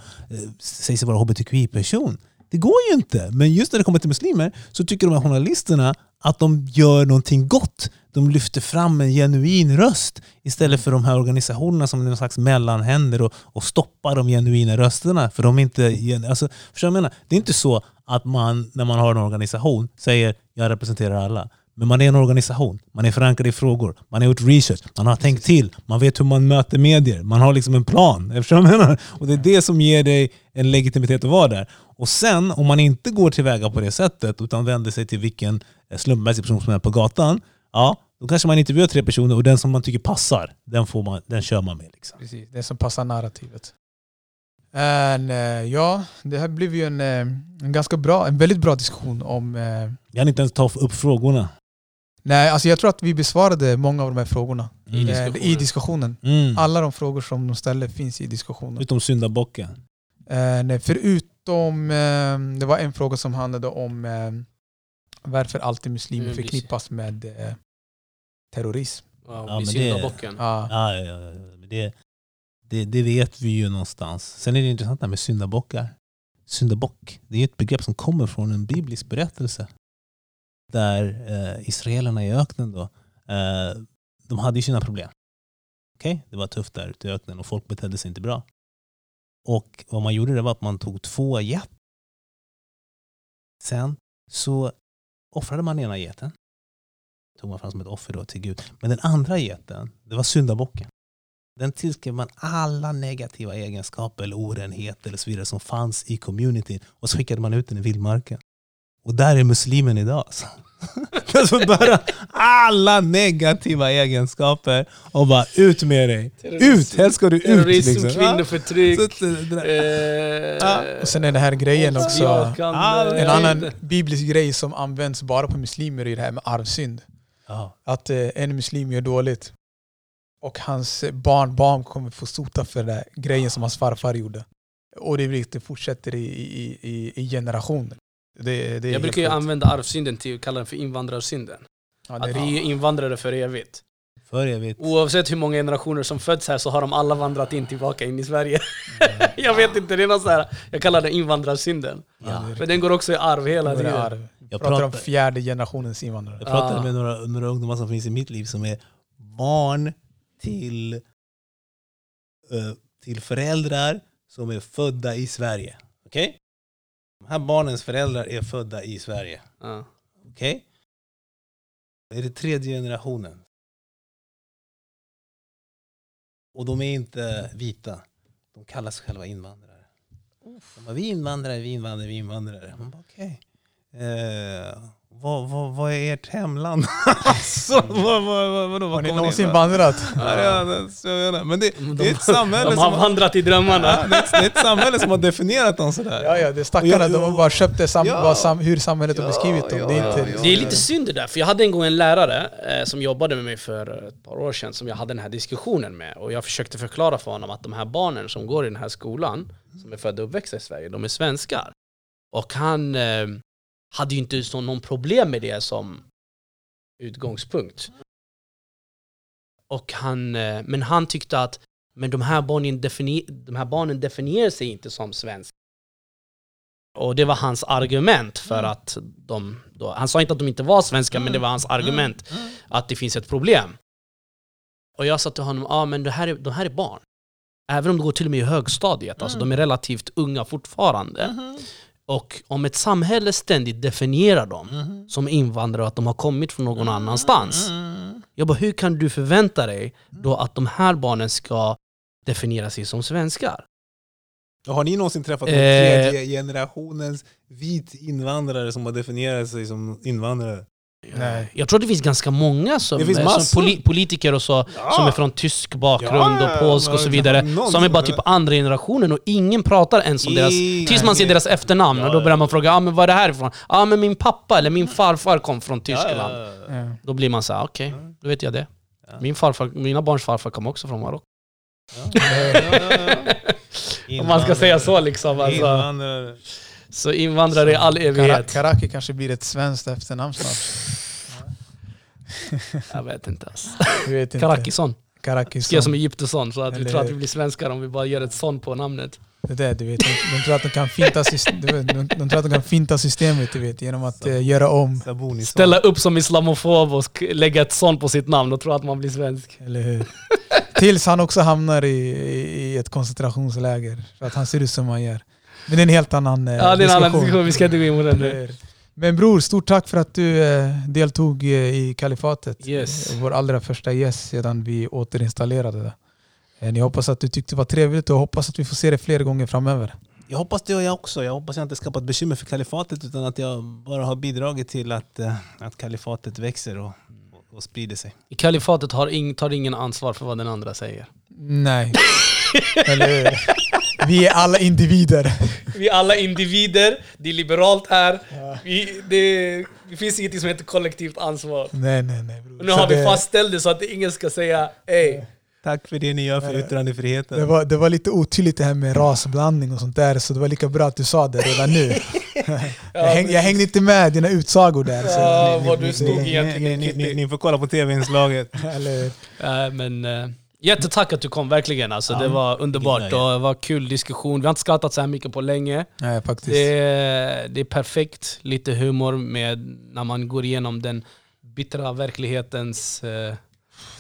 säger sig vara hbtqi-person. Det går ju inte. Men just när det kommer till muslimer så tycker de här journalisterna att de gör någonting gott. De lyfter fram en genuin röst istället för de här organisationerna som är någon slags mellanhänder och, och stoppar de genuina rösterna. För de är inte, alltså, förstår jag menar? Det är inte så att man när man har en organisation säger jag representerar alla. Men man är en organisation, man är förankrad i frågor, man har gjort research, man har tänkt till, man vet hur man möter medier, man har liksom en plan. Menar? Och det är det som ger dig en legitimitet att vara där. Och sen om man inte går tillväga på det sättet utan vänder sig till vilken eh, slumpmässig person som är på gatan, ja, då kanske man intervjuar tre personer och den som man tycker passar, den, får man, den kör man med. Liksom. Precis, det som passar narrativet. And, eh, ja, det här blev ju en, eh, en ganska bra, en väldigt bra diskussion om... Jag hann inte ens ta upp frågorna. Nej, alltså jag tror att vi besvarade många av de här frågorna Mm. eh, i diskussionen. Mm. Alla de frågor som de ställde finns i diskussionen. Utom syndabocken. Eh, nej, förutom, eh, det var en fråga som handlade om eh, varför alltid muslimer Mm, förknippas med eh, terrorism. Ja, Ja, det- syndabocken. Ja. Ja, ja, ja, Det, det, det vet vi ju någonstans. Sen är det intressant det här med syndabockar. Syndabock, det är ett begrepp som kommer från en biblisk berättelse. Där eh, israelerna i öknen då, eh, de hade ju sina problem. Okej, Det var tufft där ute i öknen och folk betedde sig inte bra. Och vad man gjorde det var att man tog två get. Sen så offrade man ena geten. Tog man fram som ett offer då till Gud. Men den andra geten, det var syndabocken. Den tillskrev man alla negativa egenskaper eller orenheter eller så vidare som fanns i communityn och så skickade man ut den i vildmarken. Och där är muslimen idag. Alltså. alltså bara alla negativa egenskaper och bara ut med dig. Ut! Helst ska du ut. Terrorism, Liksom. kvinnoförtryck. Eh, Ja. Och sen är det här grejen också, en annan biblisk grej som används bara på muslimer är det här med arvsynd. Att eh, en muslim gör dåligt och hans barn, barn kommer få sota för den grejen som hans farfar gjorde. Och det, fortsätter i, i, i, i generationer. Det, det Jag brukar ju använda arvsynden till att kalla den för invandrarsynden. ja, det Att vi är invandrare för evigt. För evigt. Oavsett hur många generationer som föds här så har de alla vandrat in tillbaka in i Sverige. jag vet inte, det är något så här, jag kallar det invandrarsynden. Ja. För den går också i arv hela tiden. arv. Jag pratar om pratar- fjärde generationens invandrare. Jag pratade Ah. med några, några ungdomar som finns i mitt liv som är barn till, eh, till föräldrar som är födda i Sverige. Okej? De här barnens föräldrar är födda i Sverige. Ja. Okej? Det är det tredje generationen. Och de är inte vita. De kallar sig själva invandrare. De bara, vi är invandrare, vi invandrare, vi invandrare. Man bara, okej. Eh, vad, vad, vad är ert hemland? alltså, vad, vad, vad, vadå, Har ni någonsin vandrat? Ja, ja, det, så jag menar. Men det, De, det är ett samhälle de som har har, vandrat i drömmarna. ja, det, är det är ett samhälle som har definierat dem sådär. Ja, ja, det är stackarna. De har bara köpt det sam, Ja. sam, hur samhället har beskrivit dem. ja, det är inte, ja, ja. Det är lite synd det där, för jag hade en gång en lärare eh, som jobbade med mig för ett par år sedan som jag hade den här diskussionen med. Och jag försökte förklara för honom att de här barnen som går i den här skolan, som är födda och uppväxta i Sverige, de är svenskar. Och han eh, hade ju inte så någon problem med det som utgångspunkt. Och han, eh, men han tyckte att men de, här barnen defini- de här barnen definierar sig inte som svenskar. Och det var hans argument för att de, då, han sa inte att de inte var svenskar, men det var hans argument att det finns ett problem. Och jag sa till honom, ja ah, men det här är, de här är barn. Även om de går till och med i högstadiet, alltså de är relativt unga fortfarande. Och om ett samhälle ständigt definierar dem som invandrare och att de har kommit från någon annanstans. Jag bara, hur kan du förvänta dig då att de här barnen ska definiera sig som svenskar? Har ni någonsin träffat Eh. tredje generationens vit invandrare som har definierat sig som invandrare? Nej. Jag tror det finns ganska många som, finns som poli- politiker och så, Ja. som är från tysk bakgrund Ja, och polsk ja, och så vidare, som är bara typ andra generationen och ingen pratar ens om deras... Ingen- Tills man ser deras efternamn och då börjar man fråga ah, men var är det här ifrån? Ja ah, men min pappa eller min farfar kom från Tyskland. Då blir man så här, okej, Ja. då vet jag det. Min farfar, mina barns farfar kom också från Marocko. Om man ska säga så liksom. Alltså. Så invandrare i all Kara- evighet. Karaki kanske blir ett svenskt efternamn snart. Jag vet inte. Alltså. Vet inte. Karakison. Karakison. Jag som egyptesson, så att vi Eller- tror att vi blir svenskar om vi bara gör ett son på namnet. Det där, du vet, de, de tror att de kan finta, syst- du vet, de, de tror att de kan finta systemet du vet, genom att eh, göra om. Ställa upp som islamofob och lägga ett son på sitt namn och tro att man blir svensk. Eller hur? Tills han också hamnar i, i, i ett koncentrationsläger. För att han ser ut som han gör. Men det är en helt annan eh, Ja, det är en annan diskussion, vi ska inte gå in på den nu. Men bror, stort tack för att du eh, deltog eh, i Kalifatet. Yes. Vår allra första gäst sedan vi återinstallerade det. Eh, Ni hoppas att du tyckte det var trevligt och hoppas att vi får se det fler gånger framöver. Jag hoppas det och jag också. Jag hoppas jag inte skapat bekymmer för kalifatet utan att jag bara har bidragit till att, eh, att kalifatet växer och, och, och sprider sig. I kalifatet har ing, tar ingen ansvar för vad den andra säger. Nej. Eller hur? Vi är alla individer. Vi är alla individer, det är liberalt här. Vi, det, det finns inget som heter kollektivt ansvar. Nej, nej, nej. Och nu Så har vi det- fastställt det så att ingen ska säga ey. Tack för det ni gör för yttrandefriheten. Det var, det var lite otydligt det här med rasblandning och sånt där, så det var lika bra att du sa det redan nu. jag, häng, jag hängde inte med dina utsagor där. Så. Ja, vad du stod Ni, ni, egentligen ni, ni, ni får kolla på tv-inslaget. Men, eh, jättetack att du kom verkligen. Alltså, Ja, det var underbart och det var kul diskussion. Vi har inte skrattat så här mycket på länge. nej, faktiskt. Det är, det är perfekt, lite humor med när man går igenom den bittra verklighetens eh,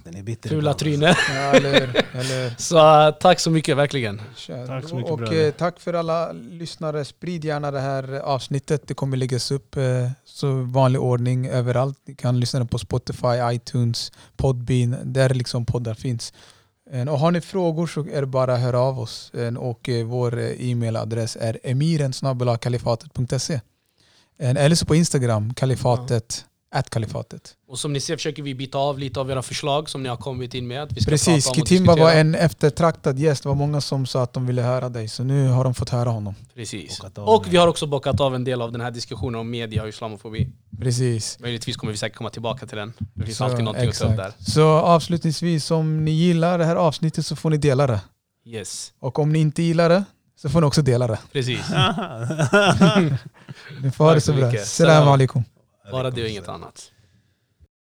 Den är bitter fula tryne. Ja, eller, eller, hur? Så eh, tack så mycket verkligen. Kör. Tack så mycket, och bröder. eh, tack för alla lyssnare. Sprid gärna det här avsnittet. Det kommer läggas upp eh, så vanlig ordning överallt. Ni kan lyssna på Spotify, iTunes, Podbean, där liksom poddar finns. Och har ni frågor så är det bara att höra av oss. Och vår e-mailadress är emiren.kalifatet.se Eller så på Instagram, kalifatet, at kalifatet. Och som ni ser försöker vi bita av lite av era förslag som ni har kommit in med. Att vi ska Precis, Kitimba var en eftertraktad gäst. Det var många som sa att de ville höra dig, så nu har de fått höra honom. Precis. Och vi har också bockat av en del av den här diskussionen om media och islamofobi. Precis. Möjligtvis kommer vi säkert komma tillbaka till den. Det finns Så, alltid någonting att ta upp där. exakt. Så avslutningsvis, om ni gillar det här avsnittet så får ni dela det. Yes, Och om ni inte gillar det så får ni också dela det. precis. Ni får ha det så bra. Salam alaikum. Bara det och inget annat.